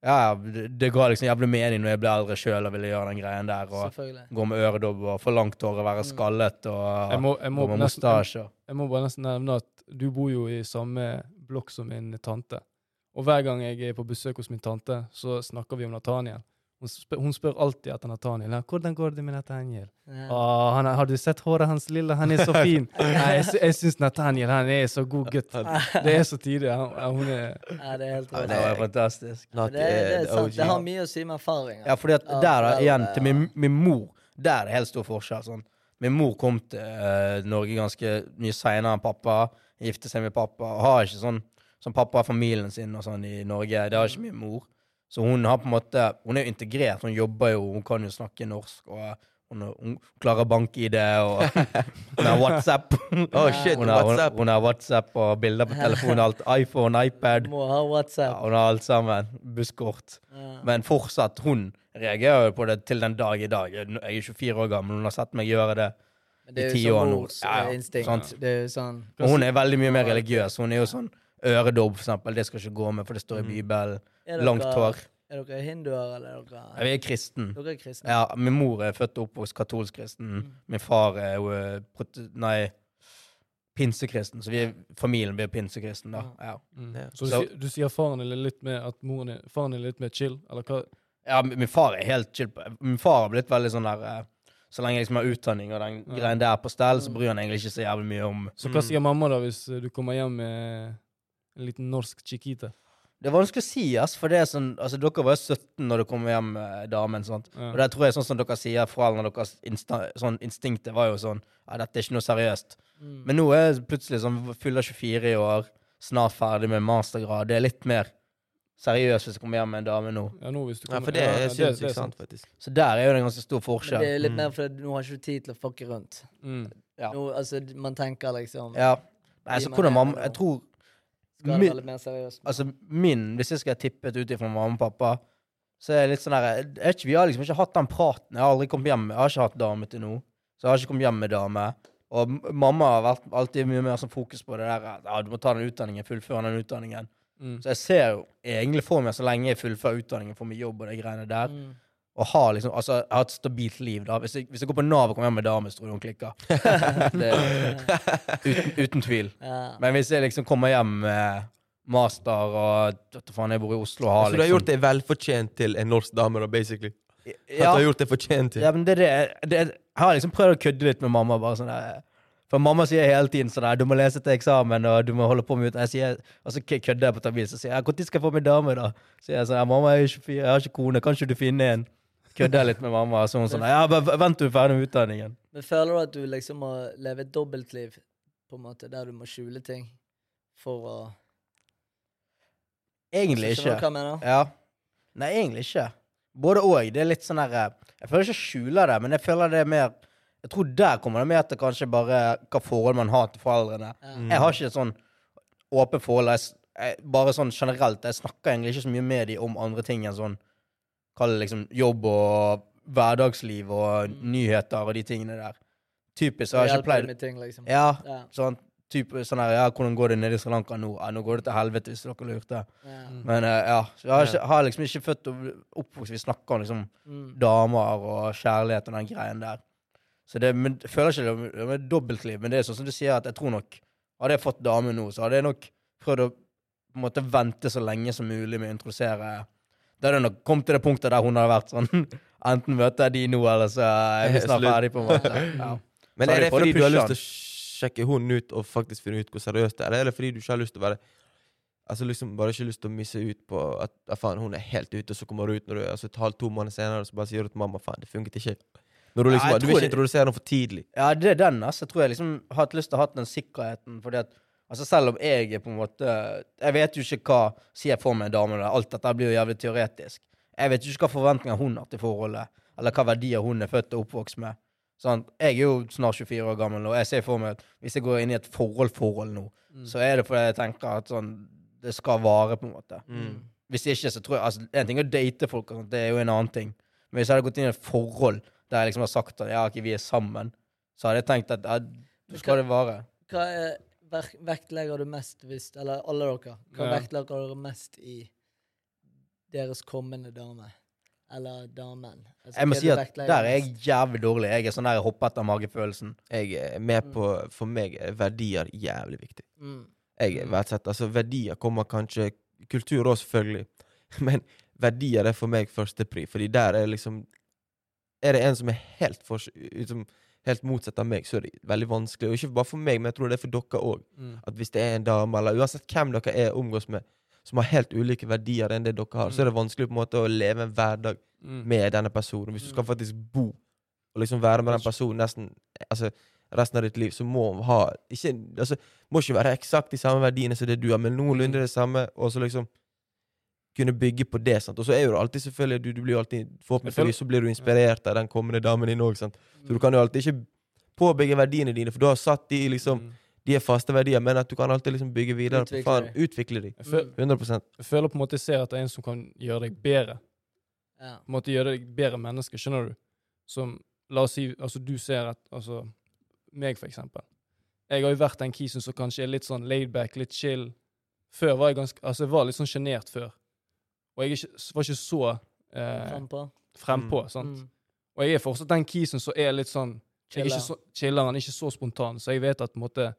Ja, ja, det, ga liksom jævlig mening når jeg ble eldre sjøl og ville gjøre den greien der. Og gå med øredobb og få langt hår og være skallet og Jeg må, jeg, må gå med nesten, Jeg, jeg må bare nesten nevne at du bor jo i samme blokk som min tante. Og hver gang jeg er på besøk hos min tante, så snakker vi om Nathaniel. Hun spør, hun spør alltid etter Nathaniel. 'Hvordan går det med Nathaniel?' Ja. Å, han 'Har du sett håret hans, lille? Han er så fin.' Nei, jeg, jeg syns Nathaniel han er så god gutt. Det er så tidlig. Han, hun er Ja, det er helt Ja. Det er fantastisk. Det, er- det er er sant. Det har mye å si med erfaring. Ja, fordi at der igjen, til min, min mor, der er det helt stor forskjell. Sånn. Min mor kom til uh, Norge ganske mye seinere enn pappa. Gifte seg med pappa. Har ikke sånn som pappa har familien sin og sånn i Norge. Det har ikke min mor. Så hun har på en måte Hun er jo integrert. Hun jobber jo, hun kan jo snakke norsk. og hun, hun klarer bank-ID, og hun har WhatsApp. Oh shit, Hun har, hun, WhatsApp. hun har WhatsApp og bilder på telefonen. Alt, iPhone, iPad. Må ha Ja, WhatsApp. hun har alt sammen. Busskort. Ja. Men fortsatt, hun reagerer jo på det til den dag i dag. Jeg er 24 år gammel, hun har sett meg gjøre det. Det i er jo år sånn nå. mors Ja, ja. Det sånn Og hun er veldig mye mer religiøs. Hun er jo sånn øredobb, for eksempel. Det skal ikke gå med, for det står i Bibelen. er Langt hår. Er dere hinduer, eller er Ja, dere Vi er kristen. Dere er kristen. Ja, min mor er født og oppvokst katolsk kristen. Mm. Min far er jo prote- Nei, pinsekristen. Så vi er, familien blir pinsekristen, da. Ja. mm. Så du, Så- du sier faren er litt mer at moren er, faren er litt mer chill? Eller hva? ja, min far er helt chill. Min far har blitt veldig sånn der eh, Så lenge jeg liksom har utdanning og den Ja. greien der på stell, så bryr han egentlig ikke så jævlig mye om Så hva Mm. sier mamma da hvis du kommer hjem med en liten norsk chiquita? Det er vanskelig å si, ass, for det er sånn Altså, dere var jo 17 når dere kom hjem eh, damen, sant. Ja. Og det tror jeg sånn som dere sier, foreldrene deres insta sånn instinktet var jo sånn Ja, dette er ikke noe seriøst. Mm. Men nå er jeg plutselig sånn fyller 24 i år, snart ferdig med mastergrad. Det er litt mer seriøst hvis jeg kommer hjem med en dame nå. Ja, nå hvis du Ja, kommer for det ja, er det- det sinnssykt er sant, faktisk. Så der er jo det en ganske stor Men forskjell. det er litt Mm. mer fordi nå har ikke du tid til å fucke rundt. Mm. Ja. Nå, altså, man tenker liksom Ja. Nei, så hvordan mamma. Jeg tror Skal det min- være litt mer seriøst? Altså, min Hvis jeg skal tippe ut ifra mamma og pappa, så er det litt sånn der ikke, Vi har liksom ikke hatt den praten. Jeg har aldri kommet hjem Jeg har ikke hatt dame til nå. Så jeg har ikke kommet hjem med dame. Og mamma har vært alltid mye mer sånn fokus på det der ja, du må ta den utdanningen, fullføre den utdanningen. Mm. Så jeg ser jo egentlig for meg, så lenge jeg fullfører utdanningen, får meg jobb og de greiene der, Mm. Og har liksom Altså, jeg har et stabilt liv, da. Hvis jeg, hvis jeg går på Nav og kommer hjem med dame, tror jeg hun klikker. det, uten, uten tvil. Ja. Men hvis jeg liksom kommer hjem med master og faen, jeg bor i Oslo og har Så du har liksom gjort deg velfortjent til en norsk dame, da, basically? At du har gjort deg fortjent til? ja, men det, er det, det Jeg har liksom prøvd å kødde litt med mamma. bare sånn der For mamma sier hele tiden sånn der, 'Du må lese til eksamen, og du må holde på med ut-' Jeg sier, Og så kø- kødder jeg på tabell, så sier jeg 'Når skal jeg få meg dame', da? Så jeg sånn 'Mamma, jeg er 24, jeg har ikke kone, kan ikke du finne en?' Jeg litt med mamma. Så hun sånn 'Ja, bare vent du er ferdig med utdanningen'. Men føler du at du liksom må leve et dobbeltliv, på en måte, der du må skjule ting for å Egentlig Skjønner ikke. hva jeg mener? Ja. Nei, egentlig ikke. Både og. Det er litt sånn der Jeg føler ikke jeg skjuler det, men jeg føler det er mer Jeg tror der kommer det mer til kanskje bare hva forhold man har til foreldrene. Ja. Mm. Jeg har ikke et sånn åpent forhold. Jeg, jeg, bare sånn generelt. Jeg snakker egentlig ikke så mye med dem om andre ting enn sånn Kall det liksom jobb og hverdagsliv og Mm. nyheter og de tingene der. Typisk. Jeg har ikke pleid med ting, liksom. Ja, Ja. sånn type sånn her Ja, hvordan går det nede i Sri Lanka nå? Ja, nå går det til helvete, hvis dere lurte. Ja. Mm. Men uh, ja. Så jeg har, ikke, har liksom ikke født og oppvokst Vi snakker om liksom Mm. damer og kjærlighet og den greien der. Så det men, jeg føler ikke det er- er dobbeltliv, men det er sånn som du sier, at jeg tror nok Hadde jeg fått dame nå, så hadde jeg nok prøvd å på en måte vente så lenge som mulig med å introdusere Da hadde hun nok kommet til det punktet der hun hadde vært sånn Enten møter jeg de nå, eller så er vi snart ferdig, på en måte. Ja. Men er det fordi du har lyst til å sjekke hun ut og faktisk finne ut hvor seriøst det er, eller er det fordi du ikke har lyst til å være Altså liksom bare ikke lyst til å misse ut på at ja, faen, hun er helt ute, og så kommer du ut når du altså, et halvt to måneder senere, og så bare sier du til mamma faen, det funket ikke. Når du Ja, liksom jeg Du vil ikke introdusere henne for tidlig. Ja, det er den. altså. Jeg tror jeg liksom har hatt lyst til å ha den sikkerheten. fordi at Altså Selv om jeg er på en måte Jeg vet jo ikke hva sier jeg for meg en dame. Alt dette blir jo jævlig teoretisk. Jeg vet jo ikke hva forventninger hun har til forholdet, eller hva verdier hun er født og oppvokst med. Sånn, jeg er jo snart 24 år gammel, og jeg ser for meg at hvis jeg går inn i et forhold-forhold nå, Mm. så er det fordi jeg tenker at sånn Det skal vare, på en måte. Mm. Hvis ikke, så tror jeg altså, En ting er å date folk, sånt, det er jo en annen ting. Men hvis jeg hadde gått inn i et forhold der jeg liksom har sagt at ja, okay, vi er sammen, så hadde jeg tenkt at ja, skal det vare. Hva er, vektlegger du mest hvis Eller alle dere. Hva Ja. vektlegger dere mest i deres kommende dame? Eller damen? Altså, Jeg må si at der er jeg jævlig dårlig. Jeg er sånn der jeg hopper etter magefølelsen. Jeg er med på For meg er verdier jævlig viktig. Mm. Jeg verdsetter Altså, verdier kommer kanskje Kultur òg, selvfølgelig. Men verdier er for meg førstepri, fordi der er liksom Er det en som er helt for, liksom, helt motsatt av meg, så er det veldig vanskelig. Og ikke bare for meg, men jeg tror det er for dere òg. Mm. At hvis det er en dame, eller uansett hvem dere er omgås med, som har helt ulike verdier enn det dere har, så er det vanskelig på en måte å leve en hverdag Mm. med denne personen. Hvis du skal faktisk bo og liksom være med den personen nesten altså, resten av ditt liv, så må hun ha ikke, altså, Må ikke være eksakt de samme verdiene som det du har, men noenlunde det samme, og så liksom kunne bygge på det. sant? Og så er jo det alltid selvfølgelig du, du blir jo alltid, Forhåpentligvis så blir du inspirert av den kommende damen din òg. Så du kan jo alltid ikke påbygge verdiene dine, for du har satt de liksom Mm. De er faste verdier, men at du kan alltid liksom bygge videre. på Utvikle faen. Utvikle de. Jeg, 100 jeg føler på en måte jeg ser at det er en som kan gjøre deg bedre. Ja. På en måte gjøre deg bedre menneske, skjønner du? Som, la oss si, altså du ser at, altså, meg for eksempel. Jeg har jo vært den kisen som kanskje er litt sånn laidback, litt chill. Før var jeg ganske, altså jeg var litt sånn sjenert før. Og jeg ikke, var ikke så eh, frempå. frempå, Mm. sant? Mm. Og jeg er fortsatt den kisen som er litt sånn jeg er ikke så, chilleren, ikke så spontan, så jeg vet at på en måte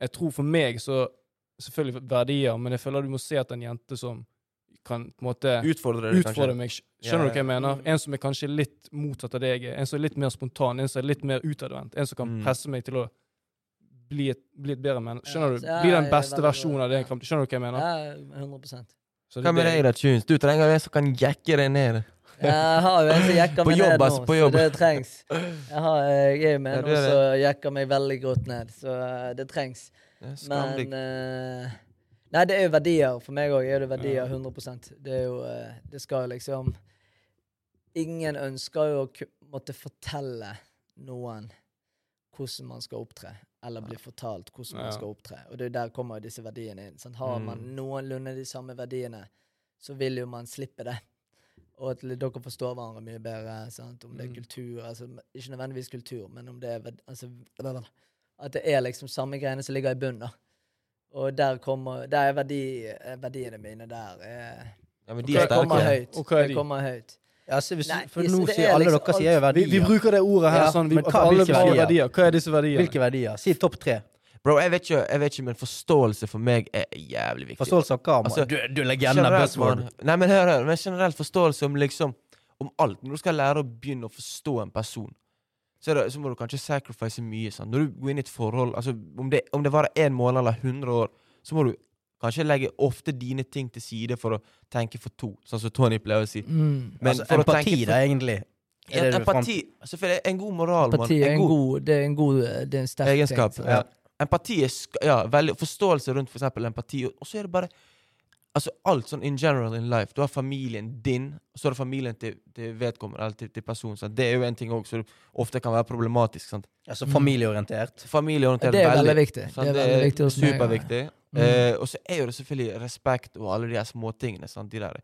Jeg tror for meg så Selvfølgelig verdier, men jeg føler du må se at en jente som kan på en måte Utfordre det, utfordre meg. Skjønner Ja, du hva jeg mener? En som er kanskje litt motsatt av er. En som er litt mer spontan, en som er litt mer utadvendt. En som kan Mm. presse meg til å bli et, bli et bedre menneske. Skjønner du? Bli den beste versjonen av det. Skjønner du hva jeg mener? Ja, 100 Så det Hva er det- da, Tunes? Du trenger en som kan jekke deg ned. Jeg har jo en som jekker meg jobb, ned nå, altså, så det trengs. Jeg, har, jeg er jo med Ja, en nå som jekker meg veldig godt ned, så eh, det trengs. Det. Men uh, Nei, det er jo verdier. For meg òg er det verdier 100 Det er jo uh, Det skal jo liksom Ingen ønsker jo å måtte fortelle noen hvordan man skal opptre, eller blir fortalt hvordan man skal opptre. Og det er der kommer disse verdiene inn. Sant? Har man Mm. noenlunde de samme verdiene, så vil jo man slippe det. Og at dere forstår hverandre mye bedre. Sant? Om det er Mm. kultur altså Ikke nødvendigvis kultur, men om det er altså, At det er liksom samme greiene som ligger i bunnen. Og der kommer Der er verdi, eh, verdiene mine der. Er, Ja, men de er kommer høyt. Er Det de? kommer høyt. Ja, så hvis, Nei, for nå sier er alle liksom dere sier jo verdier. Vi, vi bruker det ordet her Ja, sånn. Vi, men hva- alle verdier? verdier. Hva er disse verdiene? Hvilke verdier? Si topp tre. Bro, jeg vet, ikke, jeg vet ikke, men forståelse for meg er jævlig viktig. Forståelse av hva? Altså, du, du er legende. Generelt, Buzzword. Nei, men hør, hør. Men generell forståelse om liksom Om alt. Når du skal lære å begynne å forstå en person, så, er det, så må du kanskje sacrifice mye. Sant? Når du går inn i et forhold, altså om det, om det varer én måned eller 100 år, så må du kanskje legge ofte dine ting til side for å tenke for to, sånn som Tony pleier å si. Mm. Men altså, for empati, for- da, egentlig. Ja, empati Selvfølgelig, en god moral. Empati er en god Det er en god Det er en sterk Egenskap. ting. Ja. Empati er ja, veldig, Forståelse rundt for eksempel empati. Og så er det bare Altså alt sånn in general in life. Du har familien din, og så er det familien til, til vedkommende, eller til, til personen. Sant? Det er jo en ting òg som ofte kan være problematisk. Sant? Altså familieorientert. Familieorientert Det er veldig viktig. sant? Det er veldig viktig hos meg, ja. superviktig. Mm. Eh, og så er jo det selvfølgelig respekt og alle de her småtingene. Sant? De der,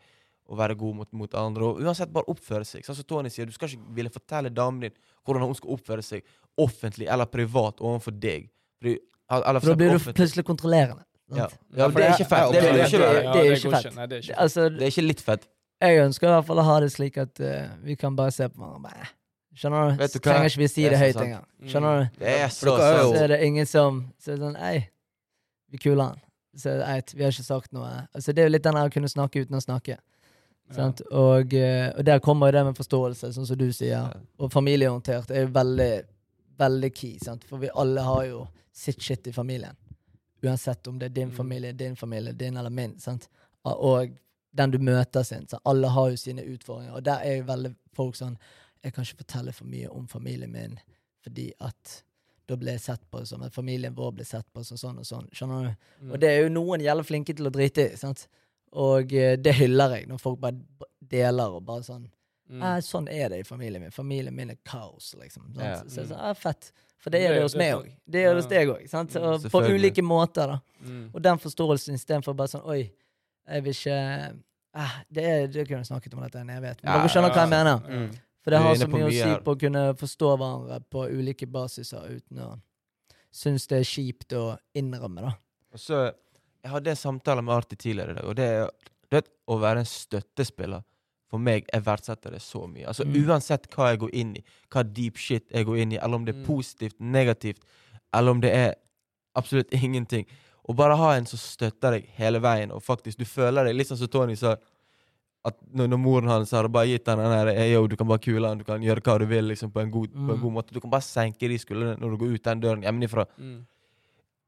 å være god mot, mot andre. Og uansett bare oppføre seg. Sånn som Tony sier, du skal ikke ville fortelle damen din hvordan hun skal oppføre seg offentlig eller privat overfor deg. Fordi, eller For da blir du offentlig- plutselig kontrollerende. Ja. ja, for det er ikke fett. Det er ikke det- det er ikke fett. Det er ikke. Altså, Det er ikke litt fett. jeg ønsker i hvert fall å ha det slik at uh, vi kan bare se på hverandre. Bare, Skjønner du? Vet du trenger ikke vi si Det det høyt engang. Skjønner du? Det er så er. Så er det ingen som Så er det sånn Ei, vi kuler han. Så ei, vi har ikke sagt noe. Altså, det er jo litt den der å kunne snakke uten å snakke. Sant? Og, eh, og der kommer jo det med forståelse, sånn som du sier. Ja. Og familieorientert er jo veldig, veldig key. Sant? For vi alle har jo sitt shit i familien. Uansett om det er din Mm. familie, din familie, din eller min. Sant? Og den du møter sin. Sant? Alle har jo sine utfordringer. Og der er jo veldig folk sånn Jeg kan ikke fortelle for mye om familien min fordi at da ble jeg sett på som at familien vår ble sett på som sånn og sånn. Skjønner du? Mm. Og det er jo noen jævla flinke til å drite i. sant? Og eh, det hyller jeg, når folk bare deler og bare sånn Mm. Eh, Sånn er det i familien min. Familien min er kaos, liksom. Sant? Ja. Så jeg sa, ah, fett. For det er Det- hos meg òg. Det er det hos deg òg. Mm, på ulike måter, da. Mm. Og den forståelsen istedenfor bare sånn Oi, jeg vil ikke eh, det, er, det kunne jeg snakket om dette en evighet. Men Ja, dere skjønner hva jeg mener. Mm. For det har så mye å si på å kunne forstå hverandre på ulike basiser uten å synes det er kjipt å innrømme, da. Og så, Jeg hadde en samtale med Arti tidligere i dag, og det er det å være en støttespiller. For meg, jeg verdsetter det så mye. Altså Mm. Uansett hva jeg går inn i, hva deep shit jeg går inn i, eller om det er Mm. positivt, negativt, eller om det er absolutt ingenting. Å bare ha en som støtter deg hele veien, og faktisk du føler deg litt sånn som Tony sa. At når, når moren hans hadde bare gitt han den der «Hey, yo, du kan bare kule han, du kan gjøre hva du vil liksom på en god, på en Mm. god måte. Du kan bare senke de skuldrene når du går ut den døren hjemmefra. Mm.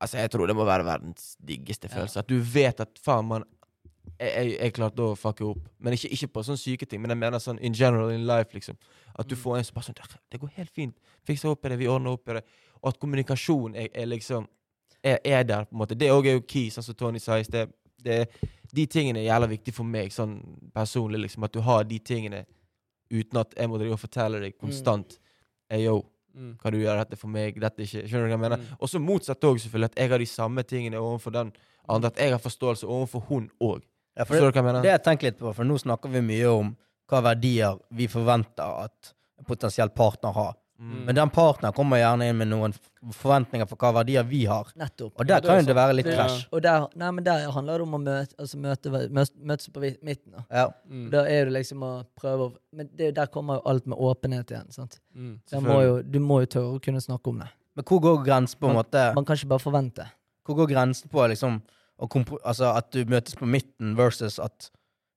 Altså, jeg tror det må være verdens diggeste Ja. følelse. At du vet at faen, man Jeg, jeg, jeg klarte å fucke opp. Men ikke, ikke på sånne syke ting, men jeg mener sånn in general in life, liksom. At du Mm. får en som bare sånn Det går helt fint. Fikser opp i det, vi ordner opp i det. Og at kommunikasjon er, er liksom er, er der, på en måte. Det òg er jo key, sånn som Tony sa i sted. De tingene er jævla viktig for meg, sånn personlig, liksom. At du har de tingene uten at jeg må drive og fortelle deg konstant Mm. yo, Mm. kan du gjøre dette for meg? Dette ikke Skjønner du hva jeg mener? Mm. Og så motsatt òg, selvfølgelig. At jeg har de samme tingene overfor den andre. At jeg har forståelse overfor hun òg. Ja, Forstår det, du hva jeg mener? det jeg tenker litt på, for nå snakker vi mye om hva verdier vi forventer at en potensiell partner har. Mm. Men den partneren kommer gjerne inn med noen forventninger for hva verdier vi har. Nettopp. Og der det er kan jo det være litt krasj. Og der, nei, men der handler det om å møte, altså møte, møte, møtes på midten. Da. Ja. Mm. Da er det liksom å prøve å Men det, der kommer jo alt med åpenhet igjen. sant? Mm. Må jo, du må jo tørre å kunne snakke om det. Men hvor går grensen på en måte Man kan ikke bare forvente. Hvor går grensen på liksom altså, at du møtes på midten versus at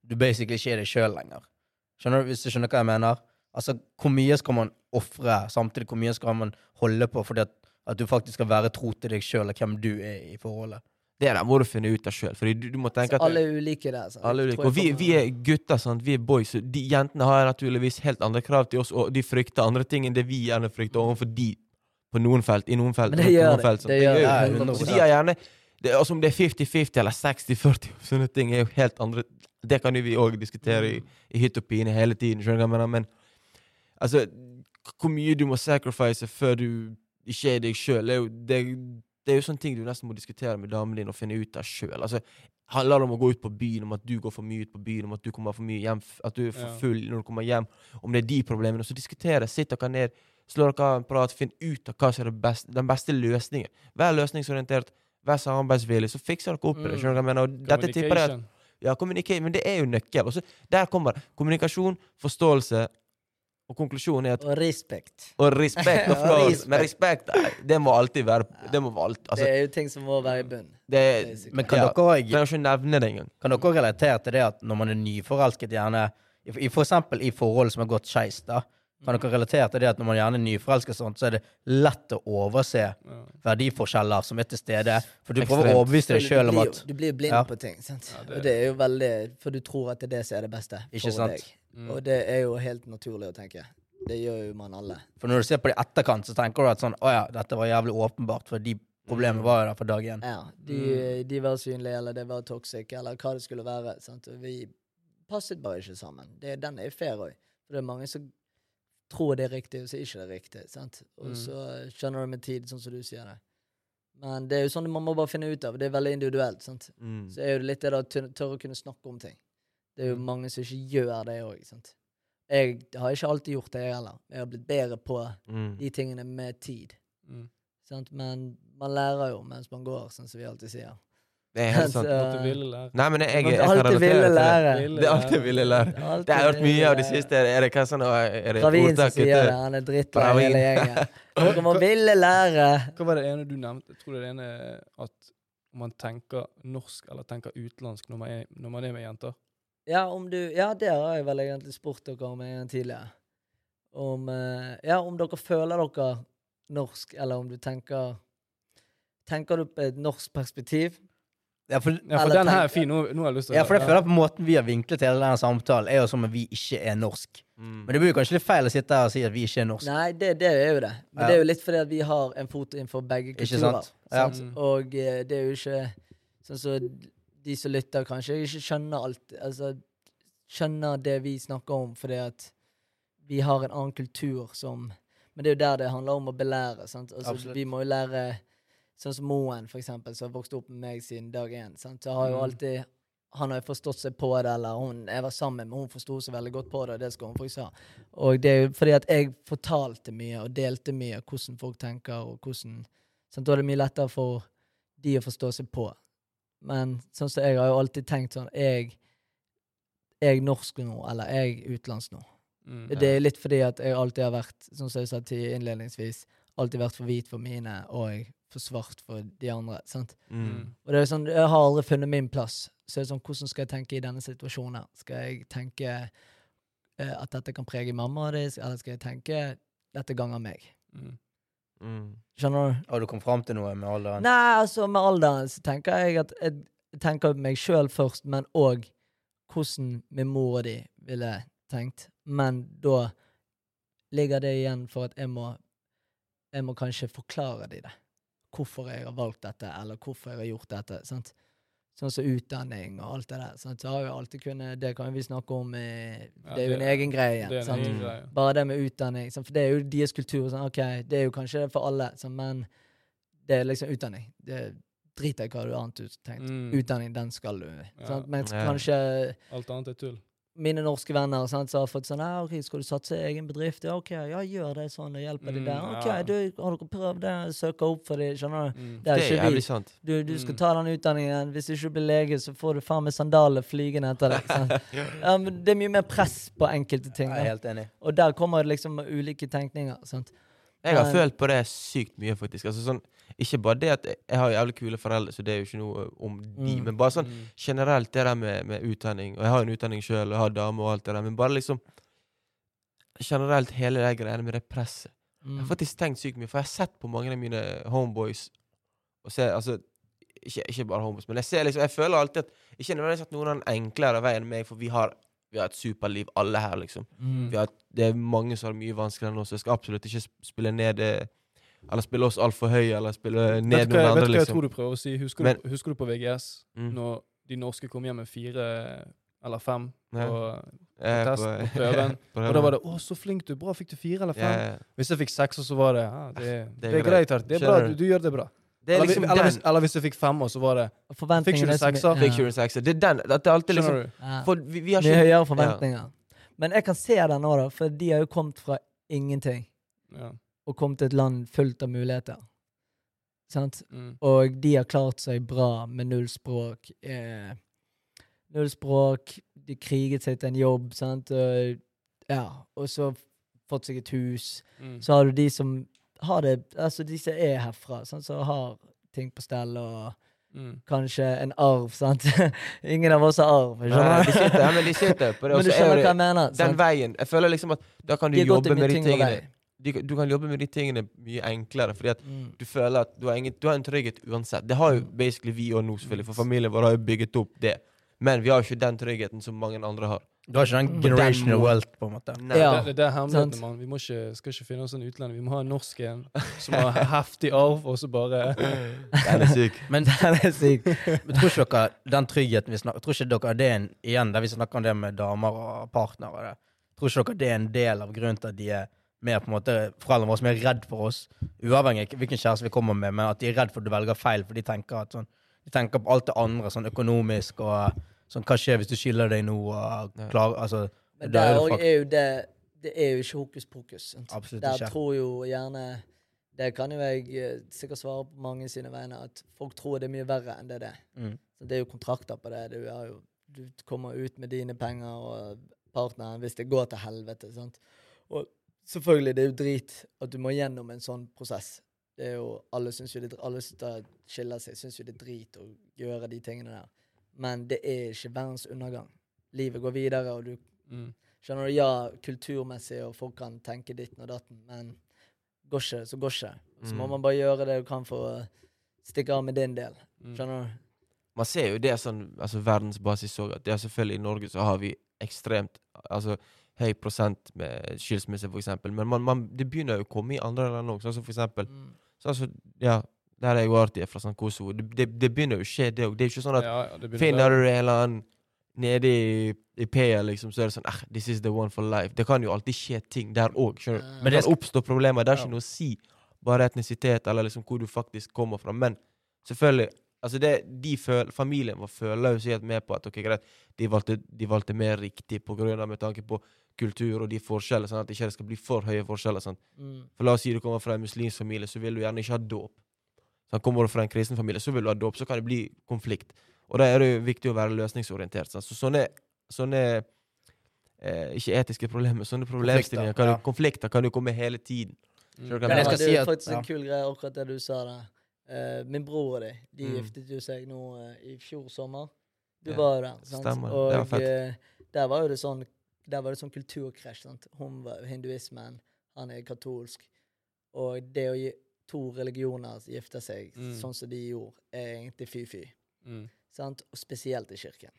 du basically ikke er deg sjøl lenger? Skjønner du, Hvis du skjønner hva jeg mener? Altså, Hvor mye skal man ofre, samtidig hvor mye skal man holde på fordi at, at du faktisk skal være tro til deg sjøl og hvem du er i forholdet? Det der må du finne ut av sjøl. Alle er ulike der. sant? alle er ulike. Og vi, vi er gutter, sant? vi er boys. De jentene har naturligvis helt andre krav til oss, og de frykter andre ting enn det vi gjerne frykter overfor de på noen felt. I noen felt. Men det gjør noen det. felt? Det gjør gjør det. jo 100%. Så de har gjerne det, altså Om det er 50-50 eller 60-40, sånne ting er jo helt andre Det kan jo vi òg diskutere i, i hytt og pine hele tiden. Skjønner du? Men altså Hvor mye du må sacrifice før du ikke er deg sjøl, det, det, er jo sånne ting du nesten må diskutere med damen din og finne ut av sjøl. Altså, handler det om å gå ut på byen, om at du går for mye ut på byen, om at du kommer for mye hjem, at du er for full når du kommer hjem, om det er de problemene. Så diskutere, sitt dere ned, slå dere av en prat, finn ut av hva som er det beste, den beste løsningen. Vær løsningsorientert, vær samarbeidsvillig, så fikser dere opp i det. Skjønner du hva jeg mener? Og dette tipper jeg at ja, kommunikere, men det er jo nøkkel. Og så der kommer det. Kommunikasjon, forståelse, og konklusjonen er at Og respekt. Og respekt og forståelse. respekt. Men respekt, det må alltid være Det må alt, altså, det er jo ting som må være i bunn. Men kan Ja. dere òg ikke nevne det engang. Kan dere også relatere til det at når man er nyforelsket, gjerne i, i For eksempel i forhold som har gått skeis, da. Kan dere relatere til det at når man gjerne er nyforelska, så er det lett å overse verdiforskjeller som er til stede? For du prøver å overbevise deg sjøl om at Du blir jo blind Ja. på ting. sant? Ja, det- Og det er jo veldig For du tror at det er det som er det beste Ikke for sant? deg. Mm. Og det er jo helt naturlig å tenke. Det gjør jo man alle. For når du ser på det i etterkant, så tenker du at sånn Å ja, dette var jævlig åpenbart, for de problemet var jo der fra dag én. Ja, de, Mm. de var synlige, eller det var toxic, eller hva det skulle være. Sant? Vi passet bare ikke sammen. Det, den er fair òg. For det er mange som tror det er riktig, og så er ikke det riktig. Sant? Og Mm. så skjønner du med tid, sånn som du sier det. Men det er jo sånn man må bare finne ut av. Det er veldig individuelt. Sant? Mm. Så er jo det litt det å tør- tørre å kunne snakke om ting. Det er jo Mm. mange som ikke gjør det òg. Jeg har ikke alltid gjort det, jeg heller. Jeg har blitt bedre på Mm. de tingene med tid. Mm. Sant? Men man lærer jo mens man går, sånn som vi alltid sier. Det er helt sant. Måtte ville lære. Nei, men jeg, jeg, jeg kan alltid relatere til det. lære. Ville Det er alltid lære. ville lære. Det har jeg hørt mye av det siste. Er det hva sånn Er det Pravin som sier det. Han er drittlei hele gjengen. Dere må ville lære. Hva var det ene du nevnte? Jeg tror det ene er at man tenker norsk eller tenker utenlandsk når man er, når man er med jenter. Ja, om du Ja, det har jeg vel egentlig spurt dere om en gang tidligere. Om eh, Ja, om dere føler dere norsk, eller om du tenker Tenker du på et norsk perspektiv, Ja, for, Ja, for den her er fin. Nå, nå har jeg lyst til ja, for jeg føler på måten vi har vinklet hele denne samtalen, er jo som om vi ikke er norsk. Mm. Men det blir jo kanskje litt feil å sitte her og si at vi ikke er norsk. Nei, det, det er jo det. Men Ja. det er jo litt fordi at vi har en fot innenfor begge Ikke kulturer. sant? Ja. Mm. Og eh, det er jo ikke sånn som de som lytter, kanskje ikke skjønner alt Altså skjønner det vi snakker om, fordi at vi har en annen kultur som Men det er jo der det handler om å belære. sant? Altså, Absolutt. vi må jo lære Sånn som Moen, for eksempel, som har vokst opp med meg siden dag én. Så har jo Mm. alltid han har jo forstått seg på det, eller hun, jeg var sammen med hun forsto seg veldig godt på det, og det skal hun faktisk ha. Og det er jo fordi at jeg fortalte mye og delte mye hvordan folk tenker, og hvordan sant? Da er det mye lettere for de å forstå seg på. Men sånn som jeg har jo alltid tenkt sånn Jeg jeg norsk nå, eller jeg utenlandsk nå. Mm. Det er litt fordi at jeg alltid har vært, sånn som jeg sa innledningsvis, alltid vært for hvit for mine og for svart for de andre. sant? Mm. Og det er sånn, Jeg har aldri funnet min plass. Så det er sånn, Hvordan skal jeg tenke i denne situasjonen? Skal jeg tenke uh, at dette kan prege mamma, og de? eller skal jeg tenke dette ganger meg? Mm. Mm. Skjønner du? Har du kommet fram til noe med alderen? Nei, altså med alderen så tenker jeg at jeg tenker meg sjøl først, men òg hvordan min mor og de ville tenkt. Men da ligger det igjen for at jeg må Jeg må kanskje forklare de det. Hvorfor jeg har valgt dette, eller hvorfor jeg har gjort dette. sant? Sånn som utdanning og alt det der. Sant? Så har jeg alltid kunnet Det kan vi snakke om eh, Ja, Det er jo en egen greie. Det en sant? egen Mm. greie. Bare det med utdanning. sant? For det er jo deres kultur. Sånn, ok, Det er jo kanskje det for alle, sant? men det er liksom utdanning. Det driter i hva du annet du har tenkt. Mm. Utdanning, den skal du. Ja. Sant? Men Ja. kanskje Alt annet er tull. Mine norske venner sant, som har fått sånn «Ah, ok, 'Skal du satse egen bedrift?' Ja, OK, ja, gjør det sånn. og hjelper de Mm, der. OK, ja. du, har dere prøvd det? Søke opp for det? Skjønner du? Mm. Det er Det er jævlig sant. Du, du skal Mm. ta den utdanningen. Hvis du ikke blir lege, så får du faen meg sandaler flygende etter deg. Ja, men det er mye mer press på enkelte ting. Jeg er helt enig. Og der kommer det liksom ulike tenkninger. sant? Jeg har Men- følt på det sykt mye, faktisk. Altså sånn, ikke bare det at jeg- jeg har jævlig kule foreldre, så det er jo ikke noe om de, Mm. men bare sånn Mm. generelt det der med, med utdanning. Og jeg har en utdanning sjøl, og jeg har dame og alt det der, men bare liksom Generelt hele de greiene med det presset. Jeg Mm. har faktisk tenkt sykt mye, for jeg har sett på mange av mine homeboys og ser, altså, ikke, ikke bare homeboys, men jeg ser liksom Jeg føler alltid at Ikke nødvendigvis at noen har en enklere vei enn meg, for vi har, vi har et superliv, alle her, liksom. Mm. Vi har, det er mange som har det mye vanskeligere enn oss. Jeg skal absolutt ikke spille ned det Eller spille oss altfor høye, eller spille ned noen andre liksom vet du hva jeg liksom. tror du prøver å si? Husker, Men- du, husker du på VGS, Mm. når de norske kom hjem med fire eller fem Ja. på, Eh, test, på- på prøven. på Og da var det 'Å, så flink du er. Bra, fikk du fire eller fem?' ja, ja. Hvis jeg fikk seks, så var det ja, det, det, er er greit. Det er bra, du, du? du gjør det bra. Det er eller, liksom eller, hvis, eller hvis jeg fikk femmer, så var det Fikk ikke du er så mye- sekser? Ja. Fikk Insurance Access. Det er den. Det er alltid liksom du? Ja. For vi, vi har ikke høyere forventninger. Men jeg kan se det nå, da, for de har jo kommet fra ingenting Ja. Og kommet til et land fullt av muligheter. Sant? Mm. Og de har klart seg bra med null språk. Eh, null språk, de kriget seg til en jobb, sant. Og, ja, og så fått seg et hus. Mm. Så har du de som har det Altså de som er herfra, sant, som har ting på stell og Mm. kanskje en arv, sant. Ingen av oss har arv, Nei, de sitter, men de sitter på det. Men du er skjønner hva jeg mener? Den sant? veien. Jeg føler liksom at da kan du jobbe med de tingene de, Du kan jobbe med de tingene mye enklere, fordi at Mm. du føler at du har, ingen, du har en trygghet uansett. Det har jo Mm. basically vi òg nå, selvfølgelig, for familien vår har jo bygget opp det. Men vi har ikke den tryggheten som mange andre har. Du har ikke den generational wealth, på en måte. Nei, Ja. Det, det, er hemmeligheten, mann. Vi må ikke, skal ikke finne oss en utlending. Vi må ha en norsk en som har heftig arv, og så bare Den er syk. Men Den er syk. Men tror ikke dere den tryggheten vi snakker Tror ikke dere det er en Igjen, der vi snakker om det med damer og partnere og det. Tror ikke dere det er en del av grunnen til at de er mer på en måte foreldrene våre som er redd for oss, uavhengig av hvilken kjæreste vi kommer med, men at de er redd for at du velger feil, for de tenker at sånn De tenker på alt det andre, sånn økonomisk og sånn Hva skjer hvis du skiller deg nå, og klar, altså Men er der det er jo det Det er jo ikke hokus pokus. Absolutt Der ikke. tror jo gjerne Det kan jo jeg eh, sikkert svare på mange sine vegne, at folk tror det er mye verre enn det det er. Mm. Det er jo kontrakter på det. Du, er jo, du kommer ut med dine penger og partneren hvis det går til helvete. sant? Og selvfølgelig, det er jo drit at du må gjennom en sånn prosess. Det er jo, Alle syns jo det, alle som skiller seg, syns jo det er drit å gjøre de tingene der. Men det er ikke verdens undergang. Livet går videre, og du mm. Skjønner du? Ja, kulturmessig, og folk kan tenke ditten og datten, men går ikke, så går ikke. Så må Mm. man bare gjøre det du kan for å stikke av med din del. Mm. Skjønner du? Man ser jo det sånn altså verdensbasis òg, at det er selvfølgelig i Norge så har vi ekstremt altså høy prosent med skilsmisse, eksempel. Men man, man, det begynner jo å komme i andre land òg, sånn som for eksempel Mm. så, altså, ja, Der er jo Arti fra sånn Kosovo. Det, det, det begynner jo å skje, det òg. Det er jo ikke sånn at Ja, ja, Finner du en eller annen nede i, i PA, liksom, så er det sånn ah, This is the one for life. Det kan jo alltid skje ting der òg. Men Det det kan oppstå problemer. Det er Ja. ikke noe å si bare etnisitet eller liksom hvor du faktisk kommer fra. Men selvfølgelig altså det, de føl, Familien vår føler jo seg helt med på at okay, greit, de valgte, de valgte mer riktig på grunn av med tanke på kultur og de forskjeller, sånn at det ikke skal bli for høye forskjeller. Sånn. Mm. For La oss si du kommer fra en muslimsk familie, så vil du gjerne ikke ha dåp. Sånn, kommer du fra en kristen familie, så vil du ha dåp. Så kan det bli konflikt. Og da er det jo viktig å være løsningsorientert. Sånn. Så sånne, sånne eh, Ikke etiske problemer, sånne problemstillinger, kan, ja. konflikter kan jo komme hele tiden. Mm. Det er faktisk ja. en kul greie, akkurat det du sa der. Eh, min bror og de, de Mm. giftet jo seg nå uh, i fjor sommer. Du yeah. var jo der. sant? stemmer. Det var fett. Uh, der var jo det sånn Der var det sånn kulturkrasj. sant? Hun var hinduismen, han er katolsk. Og det å gi to religioner gifte seg Mm. sånn som de gjorde, er egentlig fy-fy. Mm. Sant? Og spesielt i kirken.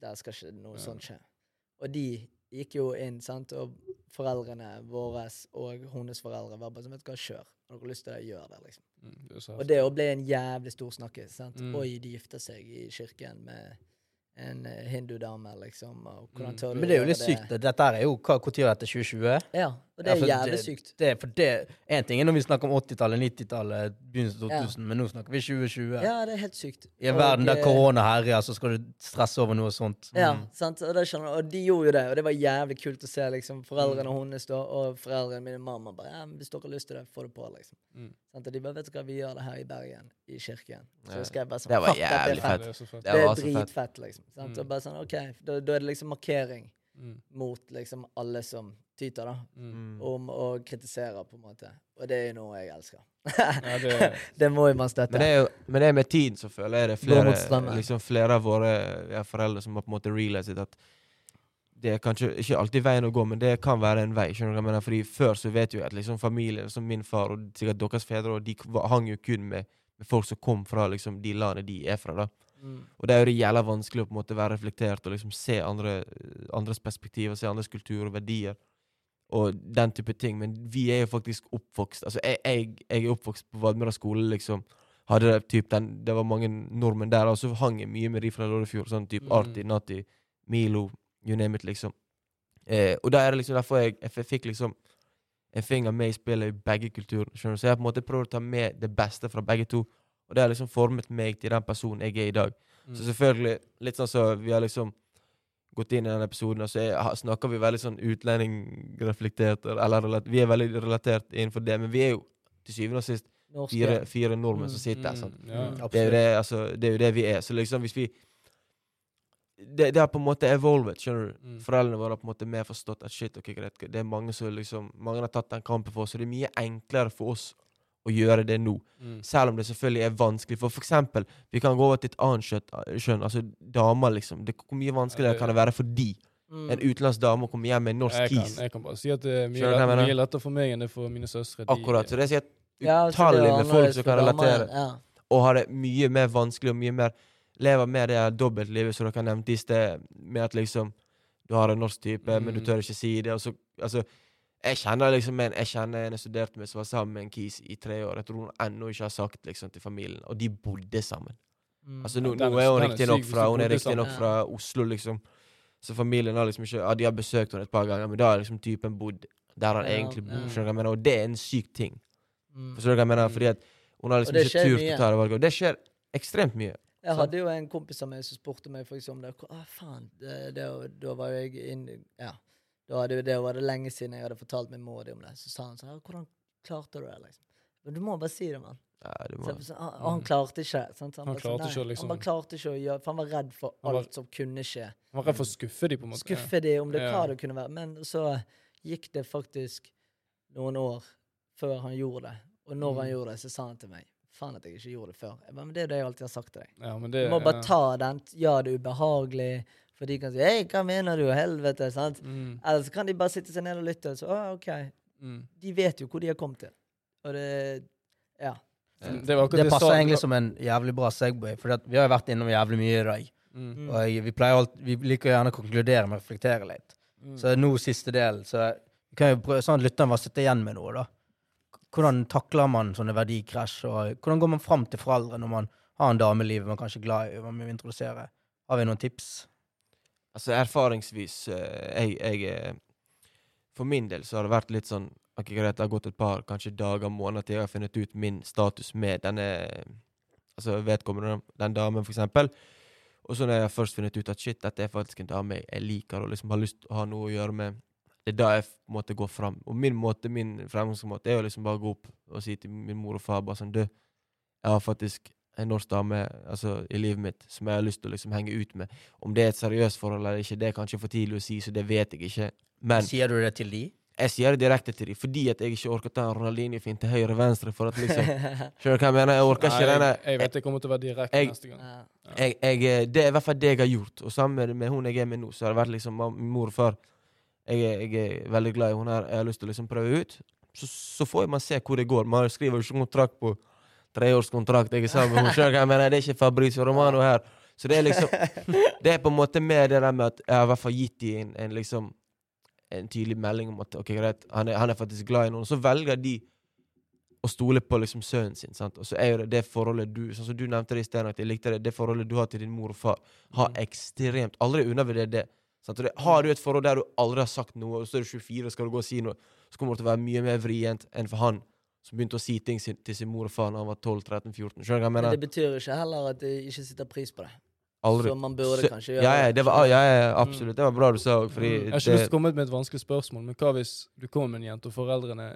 Der skal ikke noe Ja. sånt skje. Og de gikk jo inn, sant, og foreldrene våre og hennes foreldre var bare sånn Vet du hva, kjør. Har dere lyst til det, gjør det, liksom. Mm. Det Og det ble en jævlig stor snakke. sant? Mm. Oi, de gifter seg i kirken med en eh, hindudame, liksom. Og hvordan Mm. tør du Men det er jo litt litt sykt. Dette er jo hva Når er dette? 2020? Ja, og det er ja, jævlig sykt. Det, for det, En ting er når vi snakker om 80-tallet, 90-tallet, begynnelsen av Ja. 2000, men nå snakker vi 2020. Ja, det er helt sykt. I en Og, verden der korona herjer, så skal du stresse over noe sånt. Ja, Mm. sant? Og, det skjønner, og de gjorde jo det, og det var jævlig kult å se liksom, foreldrene Mm. hennes da, og foreldrene mine mamma bare ja, men 'Hvis dere har lyst til det, få det på', liksom. Mm. Sant? Og de bare 'Vet du hva, vi gjør det her i Bergen, i kirken'. Så Ja. skal jeg bare sånn Det var jævlig fett. Det er fett. Det er dritfett, liksom. Sant? Mm. Og bare sånn, ok, da, da er det liksom markering Mm. mot liksom alle som tyter, da. Mm. Mm. Om å kritisere, på en måte. Og det er jo noe jeg elsker. Ja, det, det må jo man støtte. Men det er jo men det er med tiden så føler jeg det er flere, liksom flere av våre ja, foreldre som har på en måte realized at det er kanskje ikke alltid veien å gå, men det kan være en vei. skjønner du hva jeg mener? Fordi Før så vet jo jeg at liksom familien, som min far og sikkert deres fedre, og de hang jo kun med, med folk som kom fra liksom de landene de er fra. da. Mm. Og det er jo det jævla vanskelig å på en måte være reflektert og liksom se andre, andres perspektiver, se andres kultur og verdier. Og den type ting. Men vi er jo faktisk oppvokst Altså, jeg, jeg, jeg er oppvokst på Vadmøra skole, liksom. Hadde typ den, det var mange nordmenn der, og så hang jeg mye med de fra Loddefjord. Sånn type Mm. Arti, Nati, Milo, you name it, liksom. Eh, og da er det liksom derfor jeg, jeg fikk liksom en finger med i spillet i begge kulturer. skjønner du? Så jeg har på en måte prøvd å ta med det beste fra begge to. Og det har liksom formet meg til den personen jeg er i dag. mm. Så selvfølgelig, litt sånn så vi har liksom gått inn i den episoden, og så er, snakker vi veldig sånn utlendingreflektert, eller vi er veldig relatert innenfor det, men vi er jo til syvende og sist fire, fire nordmenn som sitter der. Mm, Mm, ja. Mm. Det er, det, altså, det er jo det vi er. Så liksom hvis vi Det, det har på en måte evolvet, skjønner du. Mm. Foreldrene våre har på en måte mer forstått at shit, ok, greit, det er mange som liksom Mange har tatt den kampen for oss, så det er mye enklere for oss å gjøre det nå. Mm. Selv om det selvfølgelig er vanskelig. For for eksempel, vi kan gå over til et annet kjøtt, skjønn, altså damer, liksom. Det, hvor mye vanskeligere kan det være for de? Mm. En utenlandsk dame å komme hjem med en norsk Jeg kan, kis. jeg kan bare si at det er mye, lett, mye lettere for meg enn det er for mine søstre. De- Akkurat. Så det sier at Ja, er utallige med folk som kan relatere, Ja. og har det mye mer vanskelig og mye mer Lever med det dobbeltlivet som dere nevnte i sted, med at liksom Du har en norsk type, men du Mm. tør ikke si det, og så Altså, jeg kjenner liksom en Jeg kjenner en jeg studerte med som var sammen med en kis i tre år. Jeg tror hun ennå ikke har sagt liksom til familien. Og de bodde sammen. Mm. Altså Nå, nå er- hun riktignok fra Hun er bodde riktignok fra Oslo, liksom. Så familien har liksom ikke Ja, de har besøkt henne et par ganger, men da har liksom typen bodd der han Ja, egentlig bor. ja. Hva jeg mener? Og det er en syk ting. Mm. Forstår du hva jeg mener? Mm. Fordi at hun har liksom ikke turt mye. å ta det valget. Og det skjer ekstremt mye. Jeg hadde jo en kompis av meg som spurte meg for eksempel, om det. Å, faen, det, det, da var jo jeg inn Ja. Da hadde det var det lenge siden jeg hadde fortalt min mor om det. Så sa han sånn 'Hvordan klarte du det?' liksom. Men du må bare si det, mann. Ja, må, Så, så, han, og han klarte ikke. Sant? Han, Han bare klarte ikke liksom- Han bare klarte ikke å gjøre For han var redd for Han var- alt som kunne skje. Han var redd for å skuffe dem, på en måte. Skuffe dem om det Ja. hva det kunne være. Men så gikk det faktisk noen år før han gjorde det. Og når han Mm. gjorde det, så sa han til meg Faen at jeg ikke gjorde det før. Jeg bare, men det er det jeg alltid har sagt til deg. Ja, men Du må bare ja. ta den. Ja, det er ubehagelig. For de kan si 'Hei, hva mener du? Helvete.' sant? Mm, Eller så kan de bare sitte seg ned og lytte. Så, ah, ok. mm. De vet jo hvor de har kommet til. Og det Ja. Det var Det passer egentlig som en jævlig bra Segway, for vi har jo vært innom jævlig mye i dag. Mm. Og jeg, vi, pleier alt, vi liker gjerne å konkludere med å reflektere litt. Mm. Så nå siste del, så kan jo prøve sånn at lytteren bare sitter igjen med noe, da. Hvordan takler man sånne verdikrasj, og hvordan går man fram til foreldre når man har en dame i livet man kanskje er glad i, man vil introdusere? Har vi noen tips? Altså erfaringsvis eh, jeg, jeg eh, For min del så har det vært litt sånn Ok, greit, det har gått et par kanskje dager, måneder til jeg har funnet ut min status med denne Altså vedkommende, den damen, for eksempel. Og så når jeg først funnet ut at shit, dette er faktisk en dame jeg- liker og liksom har lyst til å ha noe å gjøre med, det er da jeg måtte gå fram. Og min måte, min fremgangsmåte er å liksom bare gå opp og si til min mor og far bare sånn Du, jeg har faktisk en norsk dame altså, i livet mitt som jeg har lyst til å liksom henge ut med. Om det er et seriøst forhold eller ikke, det er kanskje for tidlig å si, så det vet jeg ikke. Men Sier du det til de? jeg sier det direkte til dem fordi at jeg ikke orker ta en Ronaldinho-fint til høyre-venstre. For at liksom Skjønner du hva jeg mener? Jeg orker ikke denne jeg, jeg vet jeg kommer til å være direkte Jeg- neste gang. Ja. jeg, jeg, eh, Det er i hvert fall det jeg har gjort. Og sammen med, med hun jeg er med nå, så har det vært liksom mor og far. Jeg, jeg er veldig glad i hun her. Jeg har lyst til å liksom prøve ut. Så, så får man se hvor det går. Man skriver jo ikke kontrakt på treårskontrakt. Jeg er sammen med henne sjøl. jeg mener? Det er ikke Fabrizio Romano her. Så det er liksom Det er på en måte mer det der med at jeg har i hvert fall gitt dem en, en liksom en tydelig melding om at ok, greit, han er, han er faktisk glad i noen. Så velger de å stole på liksom sønnen sin. sant? Og så er jo det det forholdet du Sånn som du nevnte det i sted, at jeg likte det, det forholdet du har til din mor og far, har Mm. ekstremt Aldri undervurder det. Sant? Det. Har du et forhold der du aldri har sagt noe, og så er du 24 og skal du gå og si noe, så kommer det til å være mye mer vrient enn for han som begynte å si ting sin, til sin mor og far da han var 12-13-14. Skjønner du hva jeg Men det betyr ikke heller at de ikke setter pris på det. Aldri. Så man burde kanskje gjøre Ja, ja, det var, ja, ja, absolutt. Det var bra du sa òg, fordi Jeg har ikke lyst til å komme med et vanskelig spørsmål, men hva hvis du kommer med en jente, og foreldrene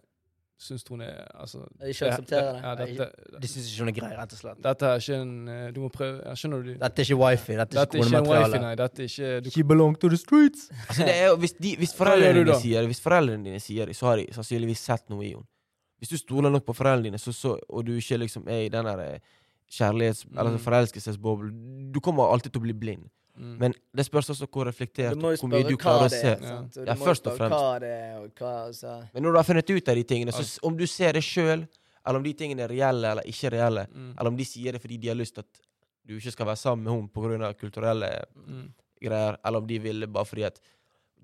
syns hun er altså, Ikke aksepterer det. Ja, dette, De syns ikke hun er grei, rett og slett. dette er ikke en eh, Du må prøve jeg Skjønner du? Dette er ikke wifi, dette er ikke er kronemateriale. nei. Dette er ikke du, She belong to the streets. altså, det er jo, hvis, de, hvis, foreldrene dine sier hvis foreldrene dine sier det, så har de sannsynligvis sett noe i henne. Hvis du stoler nok på foreldrene dine, så, så, og du ikke liksom er i den der eh, kjærlighets- eller Mm. forelskelsesboblen, du kommer alltid til å bli blind. mm. Men det spørs også hvor reflektert Du hvor mye du klarer å se. Ja, du må først og fremst. Hva det er, og hva altså. Men når du har funnet ut av de tingene, så om du ser det sjøl, eller om de tingene er reelle eller ikke reelle, Mm. eller om de sier det fordi de har lyst til at du ikke skal være sammen med henne pga. kulturelle Mm. greier, eller om de vil bare fordi at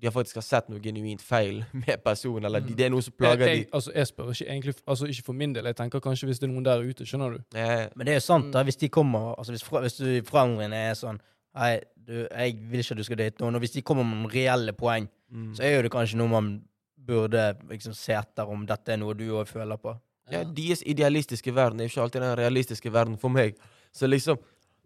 de har faktisk har sett noe genuint feil med personen, eller Mm. det er noe som plager jeg, de. jeg, altså, jeg spør ikke egentlig Altså ikke for min del. Jeg tenker kanskje hvis det er noen der ute, skjønner du? Eh, Men det er jo sant, da, hvis de kommer Altså hvis, fra- hvis du, er sånn Hei, du, jeg vil ikke at du skal date noen. Og hvis de kommer med noen reelle poeng, mm. så er jo det kanskje noe man burde liksom se etter om dette er noe du òg føler på. Ja, Deres idealistiske verden er jo ikke alltid den realistiske verden for meg. Så liksom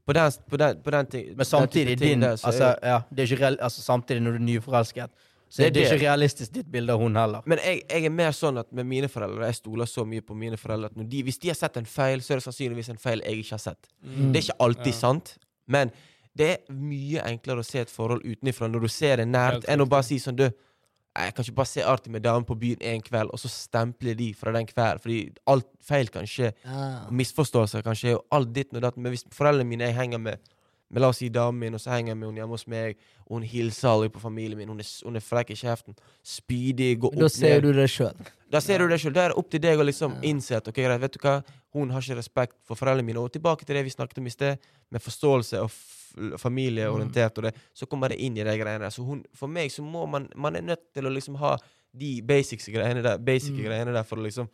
På den, på den, på den ting, Men samtidig den ting din der, altså, ja, det er ikke real, altså, Samtidig når du er nyforelsket, så Det er det det. ikke realistisk ditt bilde av hun heller. Men jeg, jeg er mer sånn at med mine foreldre Jeg stoler så mye på mine foreldre at når de, hvis de har sett en feil, så er det sannsynligvis en feil jeg ikke har sett. Mm. Det er ikke alltid Ja. sant, men det er mye enklere å se et forhold utenfra når du ser det nært, enn å bare si sånn Du, jeg kan ikke bare se artig med damer på byen en kveld, og så stemple de fra den kvelden. Fordi alt feil kan skje. Og misforståelser kan skje, og alt ditt og datt. Men hvis foreldrene mine jeg henger med men la oss si damen min, og så henger jeg med henne hjemme hos meg, og hun hilser aldri på familien min, hun er, hun er frekk i kjeften, spydig, går ned. da ser ned. du det sjøl. Da ser du det sjøl. Da er det opp til deg å liksom Ja. innse at ok, greit, vet du hva, hun har ikke respekt for foreldrene mine. Og tilbake til det vi snakket om i sted, med forståelse og familieorientert, og det, så kommer det inn i de greiene der. Så hun, for meg så må man Man er nødt til å liksom ha de basics greiene der, basic Mm. greiene der for å liksom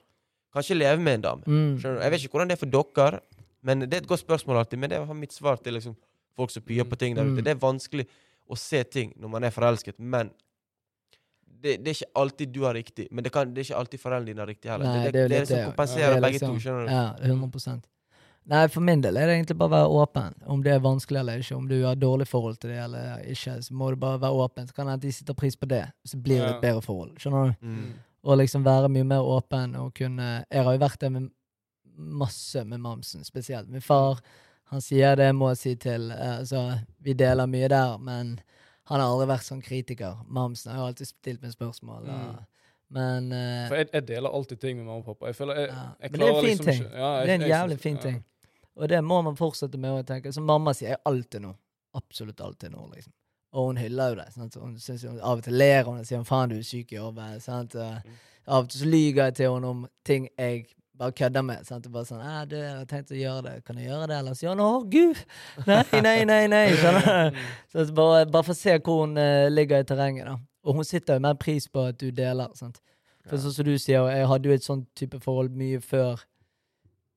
Kanskje leve med en dame. Mm. Jeg vet ikke hvordan det er for dere, men det er et godt spørsmål alltid. Men det var mitt svar til liksom folk som pyer på ting der ute. Mm. Det er vanskelig å se ting når man er forelsket, men det, det er ikke alltid du har riktig. Men det, kan, det er ikke alltid foreldrene dine har riktig heller. Nei, det, det det, er som kompenserer Det er begge liksom- to. skjønner du? Ja, 100 Nei, for min del er det egentlig bare å være åpen. Om det er vanskelig eller ikke, om du har dårlig forhold til det eller ikke, så må du bare være åpen. Så kan hende de setter pris på det, så blir det et bedre forhold. Skjønner du? Mm. Og liksom være mye mer åpen og kunne Jeg har jo vært det med masse med mamsen, spesielt. Min far, han sier det, må jeg si til. eh, Altså, vi deler mye der, men han har aldri vært sånn kritiker. Mamsen har jo alltid stilt meg spørsmål. Mm. men uh, For jeg, jeg deler alltid ting med mamma og pappa. Jeg føler jeg, Ja, jeg men det er en fin liksom ting. ja, jeg- det er en jævlig fin ja. ting. Og det må man fortsette med å tenke. Som mamma sier alltid noe. Absolutt alltid noe. liksom. Og hun hyller jo det. Sant? Hun synes jo, av og til ler hun og sier 'faen, du er syk i hodet'. sant? Og Av og til så lyver jeg til henne om ting jeg bare kødder med. Sant? Og bare sånn «Æ, du, 'Jeg har tenkt å gjøre det. Kan jeg gjøre det?' Eller så gjør han 'Å, gud!' Nei, nei, nei. nei Sånn. Så så bare, bare for å se hvor hun uh, ligger i terrenget. da. Og hun sitter jo mer pris på at du deler. sant? For sånn som du sier, jeg hadde jo et sånn type forhold mye før.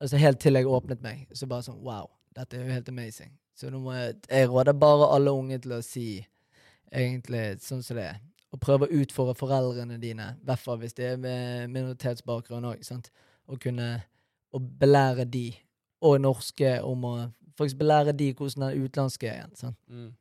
Altså Helt til jeg åpnet meg. Så bare sånn Wow, dette er jo helt amazing. Så nå må jeg Jeg råder bare alle unge til å si egentlig sånn som det er. Og prøve å utfordre foreldrene dine, i hvert fall hvis det er med minoritetsbakgrunn òg. Og kunne å belære de, og norske, om å faktisk belære de hvordan den utenlandske er igjen. sant? Mm.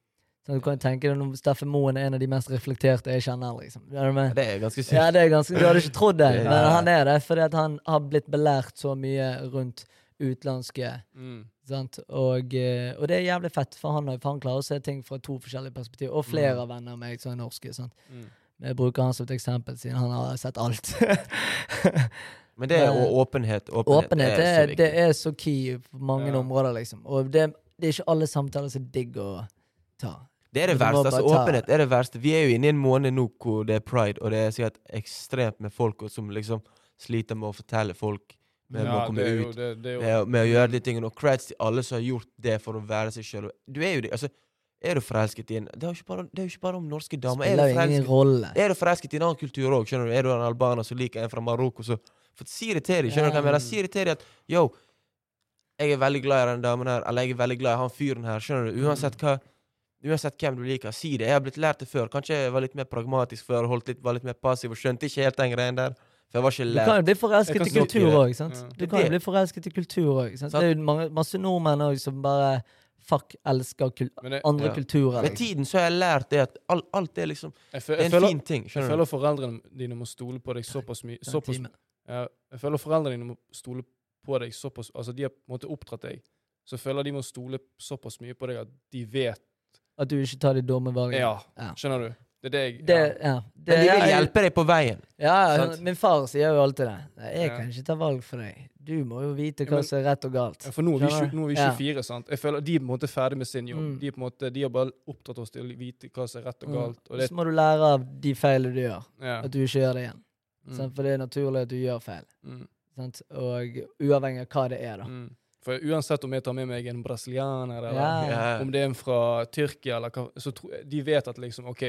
Så du kan tenke deg når Steffen Moen er en av de mest reflekterte jeg kjenner. liksom. Er? Det er ganske sykt. Ja, det er ganske, Du hadde ikke trodd det, men han er det fordi at han har blitt belært så mye rundt utenlandske. Mm. Sant? Og, eh, og det er jævlig fett for han for han klarer å se ting fra to forskjellige perspektiv. Og flere av venner av meg som er norske. Sant? Mm. Men Jeg bruker han som et eksempel, siden han har sett alt. Men det er Men- åpenhet. Åpenhet, Åpenhet er så er- det er så key på mange Ja. områder, liksom. Og det, det er ikke alle samtaler som er digg å ta. Det er det verste. altså Åpenhet er det verste. Vi er jo inne i en måned nå hvor det er pride, og det er sikkert ekstremt med folk som liksom sliter med å fortelle folk med å komme jo, ut. det, det Med, å- med å gjøre de tingene. Og creds til alle som har gjort det for å være seg sjøl. Du er jo det. Altså, er du forelsket i en Det er jo ikke ikke bare om norske damer. Er du forelsket, ingen rolle. er du forelsket i en annen kultur òg? Er du en albaner som liker en fra Marokko, så for, sier det til dem. Skjønner du hva jeg mener? Sier det til dem at yo, jeg er veldig glad i den damen her, eller jeg er veldig glad i han fyren her. Skjønner du? Uansett hva Uansett hvem du liker, si det. Jeg har blitt lært det før. Kanskje jeg var litt mer pragmatisk før, holdt litt, var litt mer passiv og skjønte ikke helt den greien der. For jeg var ikke lært. Du kan jo bli forelsket i kultur òg. sant? Ja. Du kan jo bli forelsket i kultur òg. Det er jo mange, masse nordmenn òg som bare fuck elsker kul det, andre Ja. kulturer. Med Liksom. tiden så har jeg lært det at all, alt er liksom Det er en føler, fin ting. jeg Skjønner du? føler foreldrene dine må stole på deg såpass mye. Såpass, jeg føler foreldrene dine må stole på deg såpass Altså, de har på en måte oppdratt deg. Så jeg føler de må stole såpass mye på deg at de vet At du ikke tar de dumme valgene. Ja, Ja. skjønner du? Det er det jeg Det, ja. Det, Men de vil hjelpe deg på veien. Ja, ja. min far sier jo alltid det. Jeg kan ikke ta valg for deg. Du må jo vite hva som er rett og galt. Ja, for nå er vi, nå er vi Ja. 24, sant? Jeg føler De er på en måte ferdig med sin jobb. Mm. De, på en måte, de har bare oppdratt oss til å vite hva som er rett og Mm. galt. Og det, Så må du lære av de feilene du gjør. ja. At du ikke gjør det igjen. Mm. For det er naturlig at du gjør feil. Mm. Og uavhengig av hva det er, da. Mm. For uansett om jeg tar med meg en brasilianer, eller Ja. Om det er en fra Tyrkia, eller hva, så tro, de vet at liksom OK,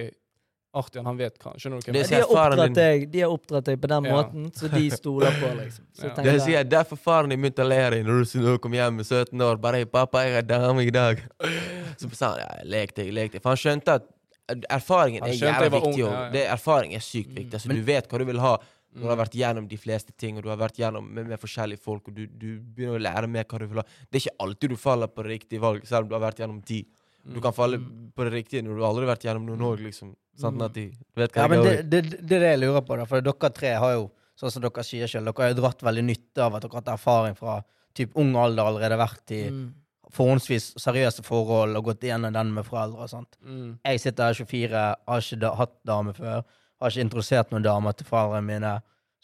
Artian, han vet hva Skjønner du hva jeg er De mener? de har oppdratt deg på den Ja. måten, så de stoler på, liksom. Så Ja. Det sier jeg, Derfor faren din begynte å le når du kom hjem med 17 år. Bare «Hei, 'Pappa, jeg er dame i dag'. Så sa han ja, 'lek deg, lek deg'. For han skjønte at erfaringen er jævlig viktig. ung, ja, ja. Det, erfaring er sykt Mm. viktig. Altså, Men- du vet hva du vil ha når du har Mm. vært gjennom de fleste ting, og du har vært gjennom med, med forskjellige folk, og du, du begynner å lære mer hva du vil ha. Det er ikke alltid du faller på det riktige valg, selv om du har vært gjennom ti. Du kan falle Mm. på det riktige når du aldri har vært gjennom noen år, liksom. Sant, At de vet hva Ja, men det, det, det er det jeg lurer på, da. For dere tre har jo, sånn som dere sier selv, dere har jo dratt veldig nytte av at dere har hatt erfaring fra typ ung alder allerede vært i mm, forhåndsvis seriøse forhold og gått igjennom den med foreldre og sånt. Mm. Jeg sitter her 24, har ikke da, hatt dame før, har ikke introdusert noen damer til foreldrene mine.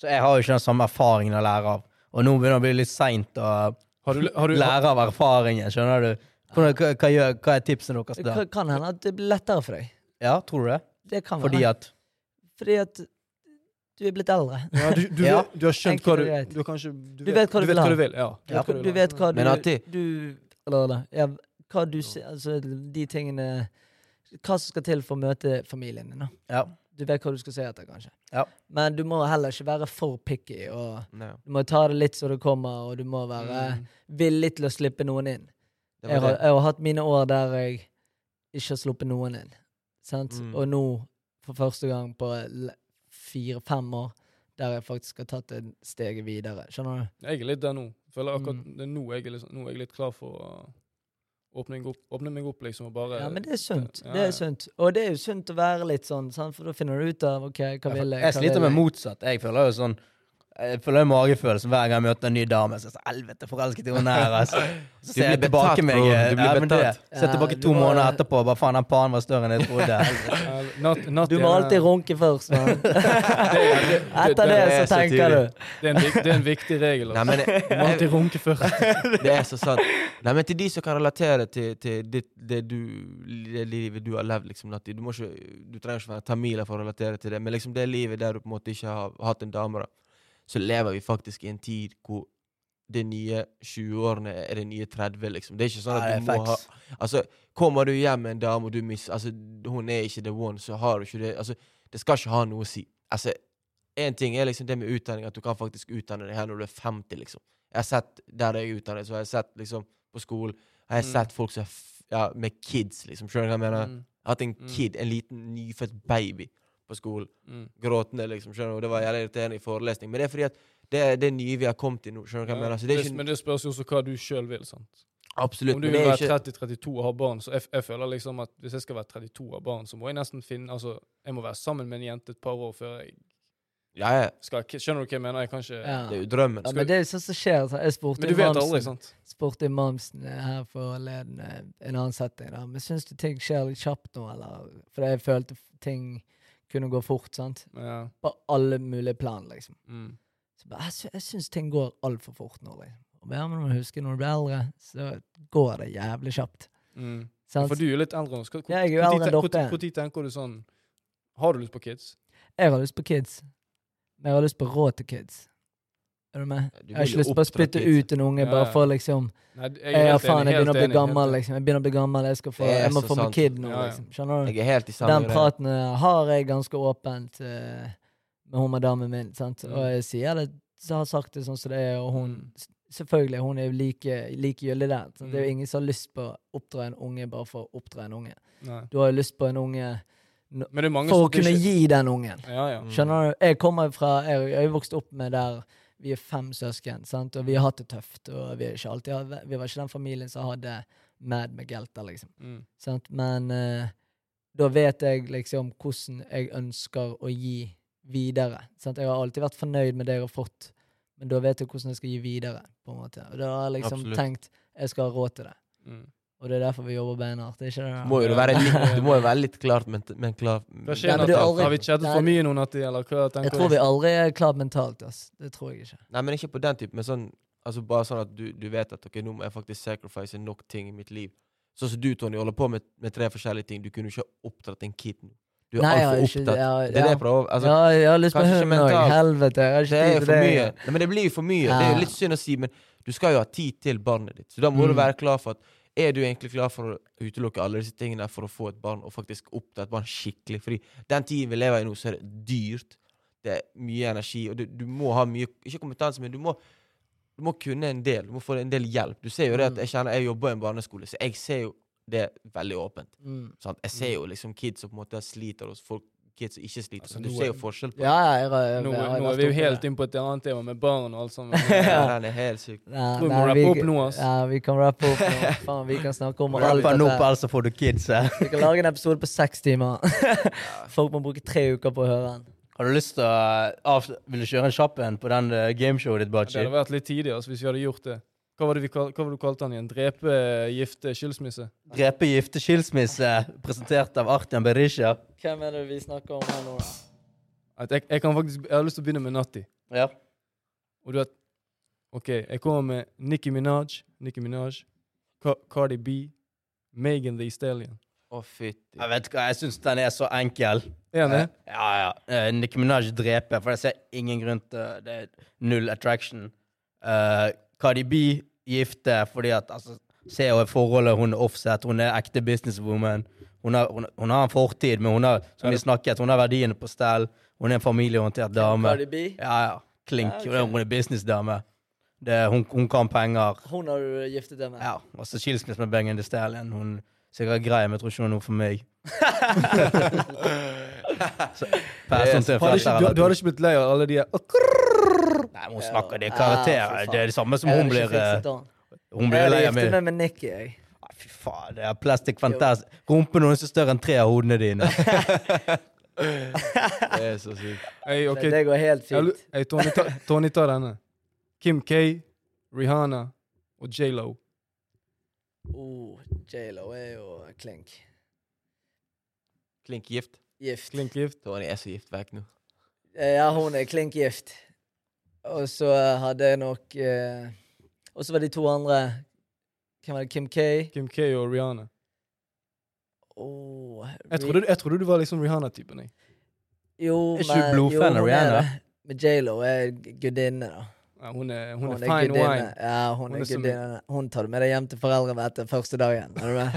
Så jeg har jo ikke den samme erfaringen å lære av. Og nå begynner det å bli litt seint å Har du, har du lære av erfaringen, skjønner du? Hva, hva, hva er tipsene deres da? kan, hende at det blir lettere for deg. Ja, tror du det? Det kan Fordi være. at Fordi at du er blitt eldre. ja, du, du, Ja. vet- du har skjønt Enkelt hva du. Du, kanskje, Du vet hva du vil vet ha. hva du vil. Ja. Du, Ja, du vet hva du, Men alltid- du Eller ja, hva du ser Altså de tingene Hva som skal til for å møte familien din. Ja. Du vet hva du skal se etter, kanskje. Ja. Men du må heller ikke være for picky. og Du må ta det litt så det kommer, og du må være Mm. villig til å slippe noen inn. Jeg har, jeg har hatt mine år der jeg ikke har sluppet noen inn. Sant? Mm. Og nå, for første gang på fire-fem år, der jeg faktisk har tatt et steg videre. Skjønner du? Jeg er litt der nå. Føler akkurat Mm. det er nå jeg er litt, nå er jeg litt klar for å åpne meg opp, åpne meg opp liksom, og bare Ja, men det er sunt. Ja, Det er sunt. Og det er jo sunt å være litt sånn, sant? for da finner du ut av OK, hva vil jeg? Jeg sliter med motsatt. Jeg føler jo sånn jeg føler jo magefølelse hver gang jeg møter en ny dame. Så jeg er så, helvete, forelsket i henne her, altså. Så Du ser jeg tilbake betatt, meg eh, Du blir ja, det, betatt. Ser tilbake to må- måneder etterpå. Bare faen, den panen var større enn jeg trodde. not, Nat- Du må alltid runke først, mann. det- det- Etter det det så så tenker du. Det er en, det er en viktig regel. Nei, Altså. men Du må alltid runke først. Det er så sant. Nei, men til de som kan relatere til, til det, det, du, det livet du har levd, liksom, Natti. Du, du trenger ikke være tamiler for å relatere til det, men liksom det livet der du på en måte ikke har hatt en dame, da, så lever vi faktisk i en tid hvor det nye 20-årene er det nye 30, liksom. Det er ikke sånn at du må ha. Altså, kommer du hjem med en dame, og du mister Altså, hun er ikke the one, så har du ikke det Altså, det skal ikke ha noe å si. Altså, én ting er liksom det med utdanning, at du kan faktisk utdanne deg her når du er 50, liksom. Jeg har sett der jeg er utdannet, så har jeg sett liksom på skolen har jeg Mm. sett folk som er ja, med kids, liksom. Skjønner du hva jeg mener? Mm, Hatt en Mm. kid, en liten nyfødt baby på skolen. mm. Gråtende, liksom. Skjønner du? Det var jævlig irriterende i forelesning. Men det er fordi at det er det nye vi har kommet til nå. Skjønner du hva jeg Ja, mener? Så det er ikke men det spørs jo også hva du sjøl vil. sant? Absolutt. Om du vil være ikke 30-32 og ha barn, så jeg, jeg føler liksom at hvis jeg skal være 32 og ha barn, så må jeg nesten finne Altså, jeg må være sammen med en jente et par år før jeg Ja, ja. skal Skjønner du hva jeg mener? Jeg kan ikke Ja. Det er jo drømmen. Ja, men det er sånn som skjer. Så jeg spurte Mamsen, aldri, Mamsen, spurte Mamsen eh, her forleden eh, en annen setting. da. Men syns du ting skjer litt kjapt nå, eller? For jeg følte ting kunne gå fort, sant? Ja. På alle mulige plan, liksom. Mm. Så bare, jeg, sy jeg syns ting går altfor fort nå, liksom. Og ja, men du må huske, når du blir eldre, så går det jævlig kjapt. Mm. For du er jo litt eldre nå. Når tenker du sånn Har du lyst på kids? Jeg har lyst på kids, men jeg har lyst på råd til kids. Er du med? Du Jeg har ikke lyst på å spytte ut en unge Ja, bare for liksom Nei, jeg faen, jeg begynner å bli gammel, liksom. Jeg begynner å bli gammel, jeg skal få Jeg må få meg kid nå, Ja, ja. liksom. Skjønner du? Jeg er helt i samme Den praten eh, har jeg ganske åpent uh, med hun madammen min, sant. Mm. Og jeg sier det, så har sagt det sånn som det er, og hun Mm. Selvfølgelig, hun er jo like, likegyldig der. Sant? Det er jo Mm. ingen som har lyst på å oppdra en unge bare for å oppdra en unge. Nei. Du har jo lyst på en unge for å kunne ikke- gi den ungen. Ja, ja. Mm. Skjønner du? Jeg kommer fra Jeg jeg er jo vokst opp med der vi er fem søsken, sant? og vi har hatt det tøft. Og vi, ikke alltid, vi var ikke den familien som hadde mad med gelter, liksom. Mm. Sant? Men uh, da vet jeg liksom hvordan jeg ønsker å gi videre. Sant? Jeg har alltid vært fornøyd med det jeg har fått, men da vet jeg hvordan jeg skal gi videre. på en måte. Og da har jeg liksom Absolutt. tenkt jeg skal ha råd til det. Mm. Og det er derfor vi jobber beinhardt. Ikke det? Må jo være litt, du må jo være litt klart, men, men klar Hva skjer aldri- Har vi chattet Nei. for mye nå, natt Eller hva tenker Jeg tror vi aldri er klart mentalt. ass. Det tror jeg ikke. Nei, men ikke på den typen, men sånn Altså bare sånn at du, du vet at ok, nå må jeg faktisk sacrifice nok ting i mitt liv. Sånn som du, Tony, holder på med, med tre forskjellige ting. Du kunne ikke ha oppdratt en kid nå. Du er Nei, altfor opptatt. ja, Det er det ja. jeg prøver altså, ja, jeg har lyst på hund òg. Helvete. Jeg har Det er tid til for det. mye. Nei, men det blir jo for mye. Det er jo litt synd å si, men du skal jo ha tid til barnet ditt. Så da må du Mm. være klar for at Er du egentlig klar for å utelukke alle disse tingene for å få et barn, og faktisk oppdra et barn skikkelig? Fordi den tiden vi lever i nå, så er det dyrt. Det er mye energi, og du, du må ha mye Ikke kompetanse, men du må du må kunne en del. Du må få en del hjelp. Du ser jo det at Mm. Jeg kjenner jeg jobber i en barneskole, så jeg ser jo det veldig åpent. Mm. Jeg ser jo liksom kids som på en måte sliter og folk kids som ikke sliter. Altså, så du ser er- jo forskjell på Ja, ja, jeg, jeg, Nå, jeg, har nå er vi jo helt inne inn på et annet tema med barn og alt sånt. ja, det er helt sykt. Nei, vi må rappe opp nå, ass. Ja, vi kan rappe opp nå. Faen, vi kan snakke om alt dette. opp, altså får du kids her. Vi kan lage en episode på seks timer. Folk må bruke tre uker på å høre den. Har du lyst til å av, Vil du kjøre en kjapp en på den uh, gameshowet ditt, Det hadde vært litt tidlig altså, hvis vi hadde gjort det. Hva var det vi hva var det du kalte han igjen? Drepe, gifte, skilsmisse? Drepe, gifte, skilsmisse, presentert av Artian Berisha. Hvem er det vi snakker om her nå. At jeg, jeg kan faktisk Jeg har lyst til å begynne med Natti. Ja. Og du vet OK, jeg kommer med Nicki Minaj, Nicki Minaj, Ca Cardi B, Megan Thee Stallion. Å, fytti. Jeg vet hva, jeg syns den er så enkel. Er den det? Ja, ja. Uh, Nicki Minaj drepe, for jeg ser ingen grunn til Det er null attraction. Uh, Cardi B gifte fordi at altså, Se forholdet hun er offset. Hun er ekte businesswoman. Hun har, hun, hun har en fortid, men hun har som vi snakket, hun har verdiene på stell. Hun er en familieorientert dame. Cardi B? Ja, ja. Klink. Ja, okay. Hun er businessdame. Hun, hun kan penger. Hun har du giftet deg med? Ja. Og så skilsmisse med Bengen de Stallion. Hun er sikkert greier, men jeg tror ikke hun er noe for meg. Så, person til en Hadde ikke, du, du hadde ikke blitt lei av alle de Nei, men hun snakker, det er Ja, karakterer. fy det er det samme som hun blir eh. Hun blir lei av meg. meg med Nikki, jeg. Ah, Fy faen, det er plastic fantastic. Rumpen hennes er større enn tre av hodene dine. Det er så sykt. Hey, okay. Det, det går helt Jeg fint. Hey, Tony, ta, Tony, ta denne. Kim K, Rihanna og J.Lo. Oh, J.Lo er jo klink. Klink gift. Klinkgift. Klink gift. Tony er så gift vekk nå. Eh, Ja, hun er klink gift. Og så hadde jeg nok eh, Og så var de to andre Hvem var det? Kim K? Kim K og Rihanna. Oh, Jeg trodde, jeg trodde du var liksom Rihanna-typen. Jo, men- blodfan jo, av hun er Rihanna? det. Men J.Lo er gudinne, da. Hun er, hun Hun er er fine gudinne. wine. Ja, hun, Hun er er som- gudinne. Hun tar du med deg hjem til foreldrene etter første dagen. Er du med?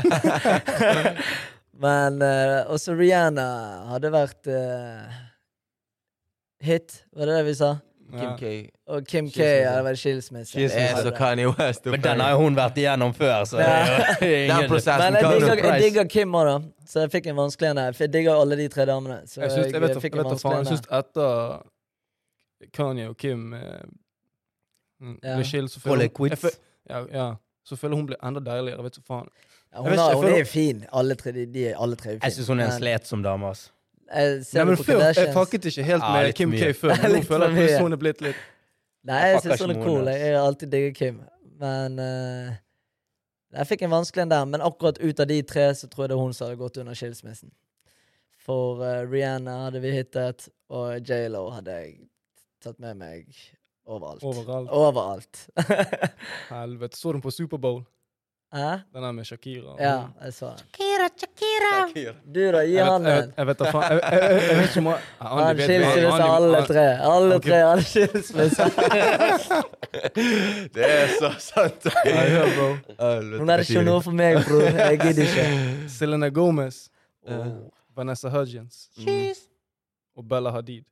Men uh, også Rihanna hadde vært uh, hit, var det det vi sa? Kim Ja. K. Og Kim K hadde vært skilsmisse. Det så Kanye West. Men den har jo hun vært igjennom før, så det Den ingen prosessen Men jeg kan digger, jeg digger Kim òg, da. Så jeg fikk en vanskelig en der. Jeg digger alle de tre damene. Så Jeg, synes jeg, vet, jeg, fikk jeg, en da faen, jeg syns etter Kanye og Kim eh, mm, Ja. ble skilt, så føler føl- ja, ja, så føler hun blir enda deiligere. Vet du faen. Ja, hun, har, hun er fin. Alle tre, de, de er alle tre er Jeg syns hun er en sletsom dame, altså. Jeg Nei, men før, jeg Kardashians. ikke helt med Kim mye. K før, men nå føler jeg at hun er blitt litt Nei, Jeg jeg syns hun er cool. Jeg har alltid digget Kim. Men uh, Jeg fikk en vanskelig en der, men akkurat ut av de tre så tror jeg det er hun som hadde gått under skilsmissen. For uh, Rihanna hadde vi hittet, og J.Lo hadde jeg tatt med meg overalt. overalt. Overalt. Helvete. Så du den på Superbowl? Hæ? Den der med Shakira? Ja, jeg så den. Shakira. Du, da. Gi han vet, jeg, den. vet, jeg vet da faen. Jeg, jeg, jeg, jeg vet ikke om han Han vet- skilsmisse, han- han- alle tre. Alle tre han skilsmisse. Det er så sant. Jeg hører, bro. Helvete, Hun er ikke noe for meg, bror. Jeg gidder ikke. Selena Gomez. Vanessa Hudgens Mm. og Bella Hadid.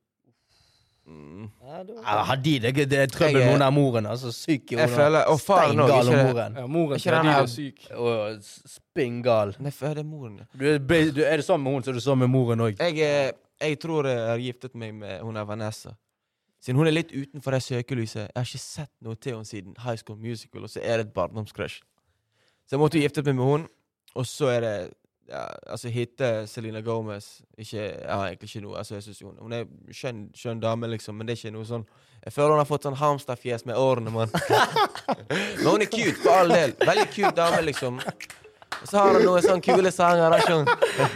Mm. Ja, da- Ja, Hadid, det, det er trøbbel med hun der moren. Altså, syk i hodet. Og faren òg, Steingal ikke om det? moren. Ja, moren Ikke den her- er syk. Og spinngal. Nei, for det er moren. Du, er- du, er det sammen med hun, så er du sammen med moren òg. Jeg, jeg tror jeg har giftet meg med hun er Vanessa. Siden hun er litt utenfor det søkelyset. Jeg har ikke sett noe til henne siden High School Musical, og så er det et barndomscrush. Så jeg måtte jo gifte meg med hun, og så er det ja, Altså hitte Selena Gomez ikke, ja, egentlig ikke noe altså, jeg synes hun, hun er skjønn, skjønn dame, liksom, men det er ikke noe sånn Jeg føler hun har fått sånn Hamstad-fjes med årene, mann. men hun er cute, for all del. Veldig cute dame, liksom. Og så har hun noen sånne kule sanger. da,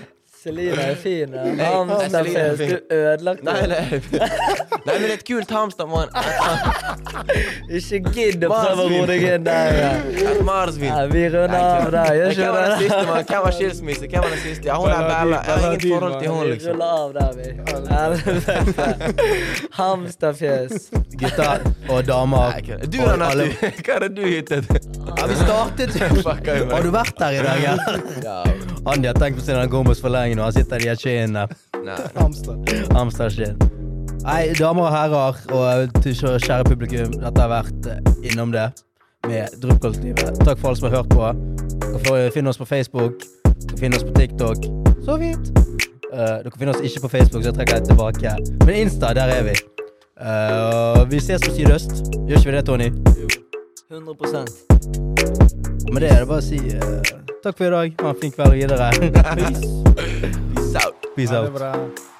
Selina er fin. ja. Selina er Hamsterfjes. Du ødelagte Nei, det. nei. nei, men det er et kult hamster, mann. Ikke gidd å prøve å roe deg inn der. ja. Et marsvin. Nei, vi runder av der. Gjør Hvem ikke var den det? siste, mann? Hvem var skilsmisse? Hvem var den siste? Ja, hun er Bella. Jeg har ingen forhold til henne, Vi liksom. ruller av der, vi. Hamsterfjes. Gutter og damer. Du da, alle- Hva er det du hittet? Ja, vi startet Har du vært der i dag, eller? Ja, Andy har tenkt på sin Gomez for lenge nå. Han sitter i et skinn der. nei. Hamster. Amsterdam. Nei, damer og herrer og kjære publikum, dette har vært eh, innom det med Dryppkollektivet. Takk for alle som har hørt på. Dere får finne oss på Facebook. Dere finner oss på TikTok. Så fint. Uh, dere finner oss ikke på Facebook, så jeg trekker jeg tilbake. Men Insta, der er vi. Uh, vi ses på Sydøst. Gjør ikke vi det, Tony? Jo. 100 Og med det er det bare å si eh, takk for i dag. Ha en flink kveld videre. Peace out. Peace Ja, out. det var det.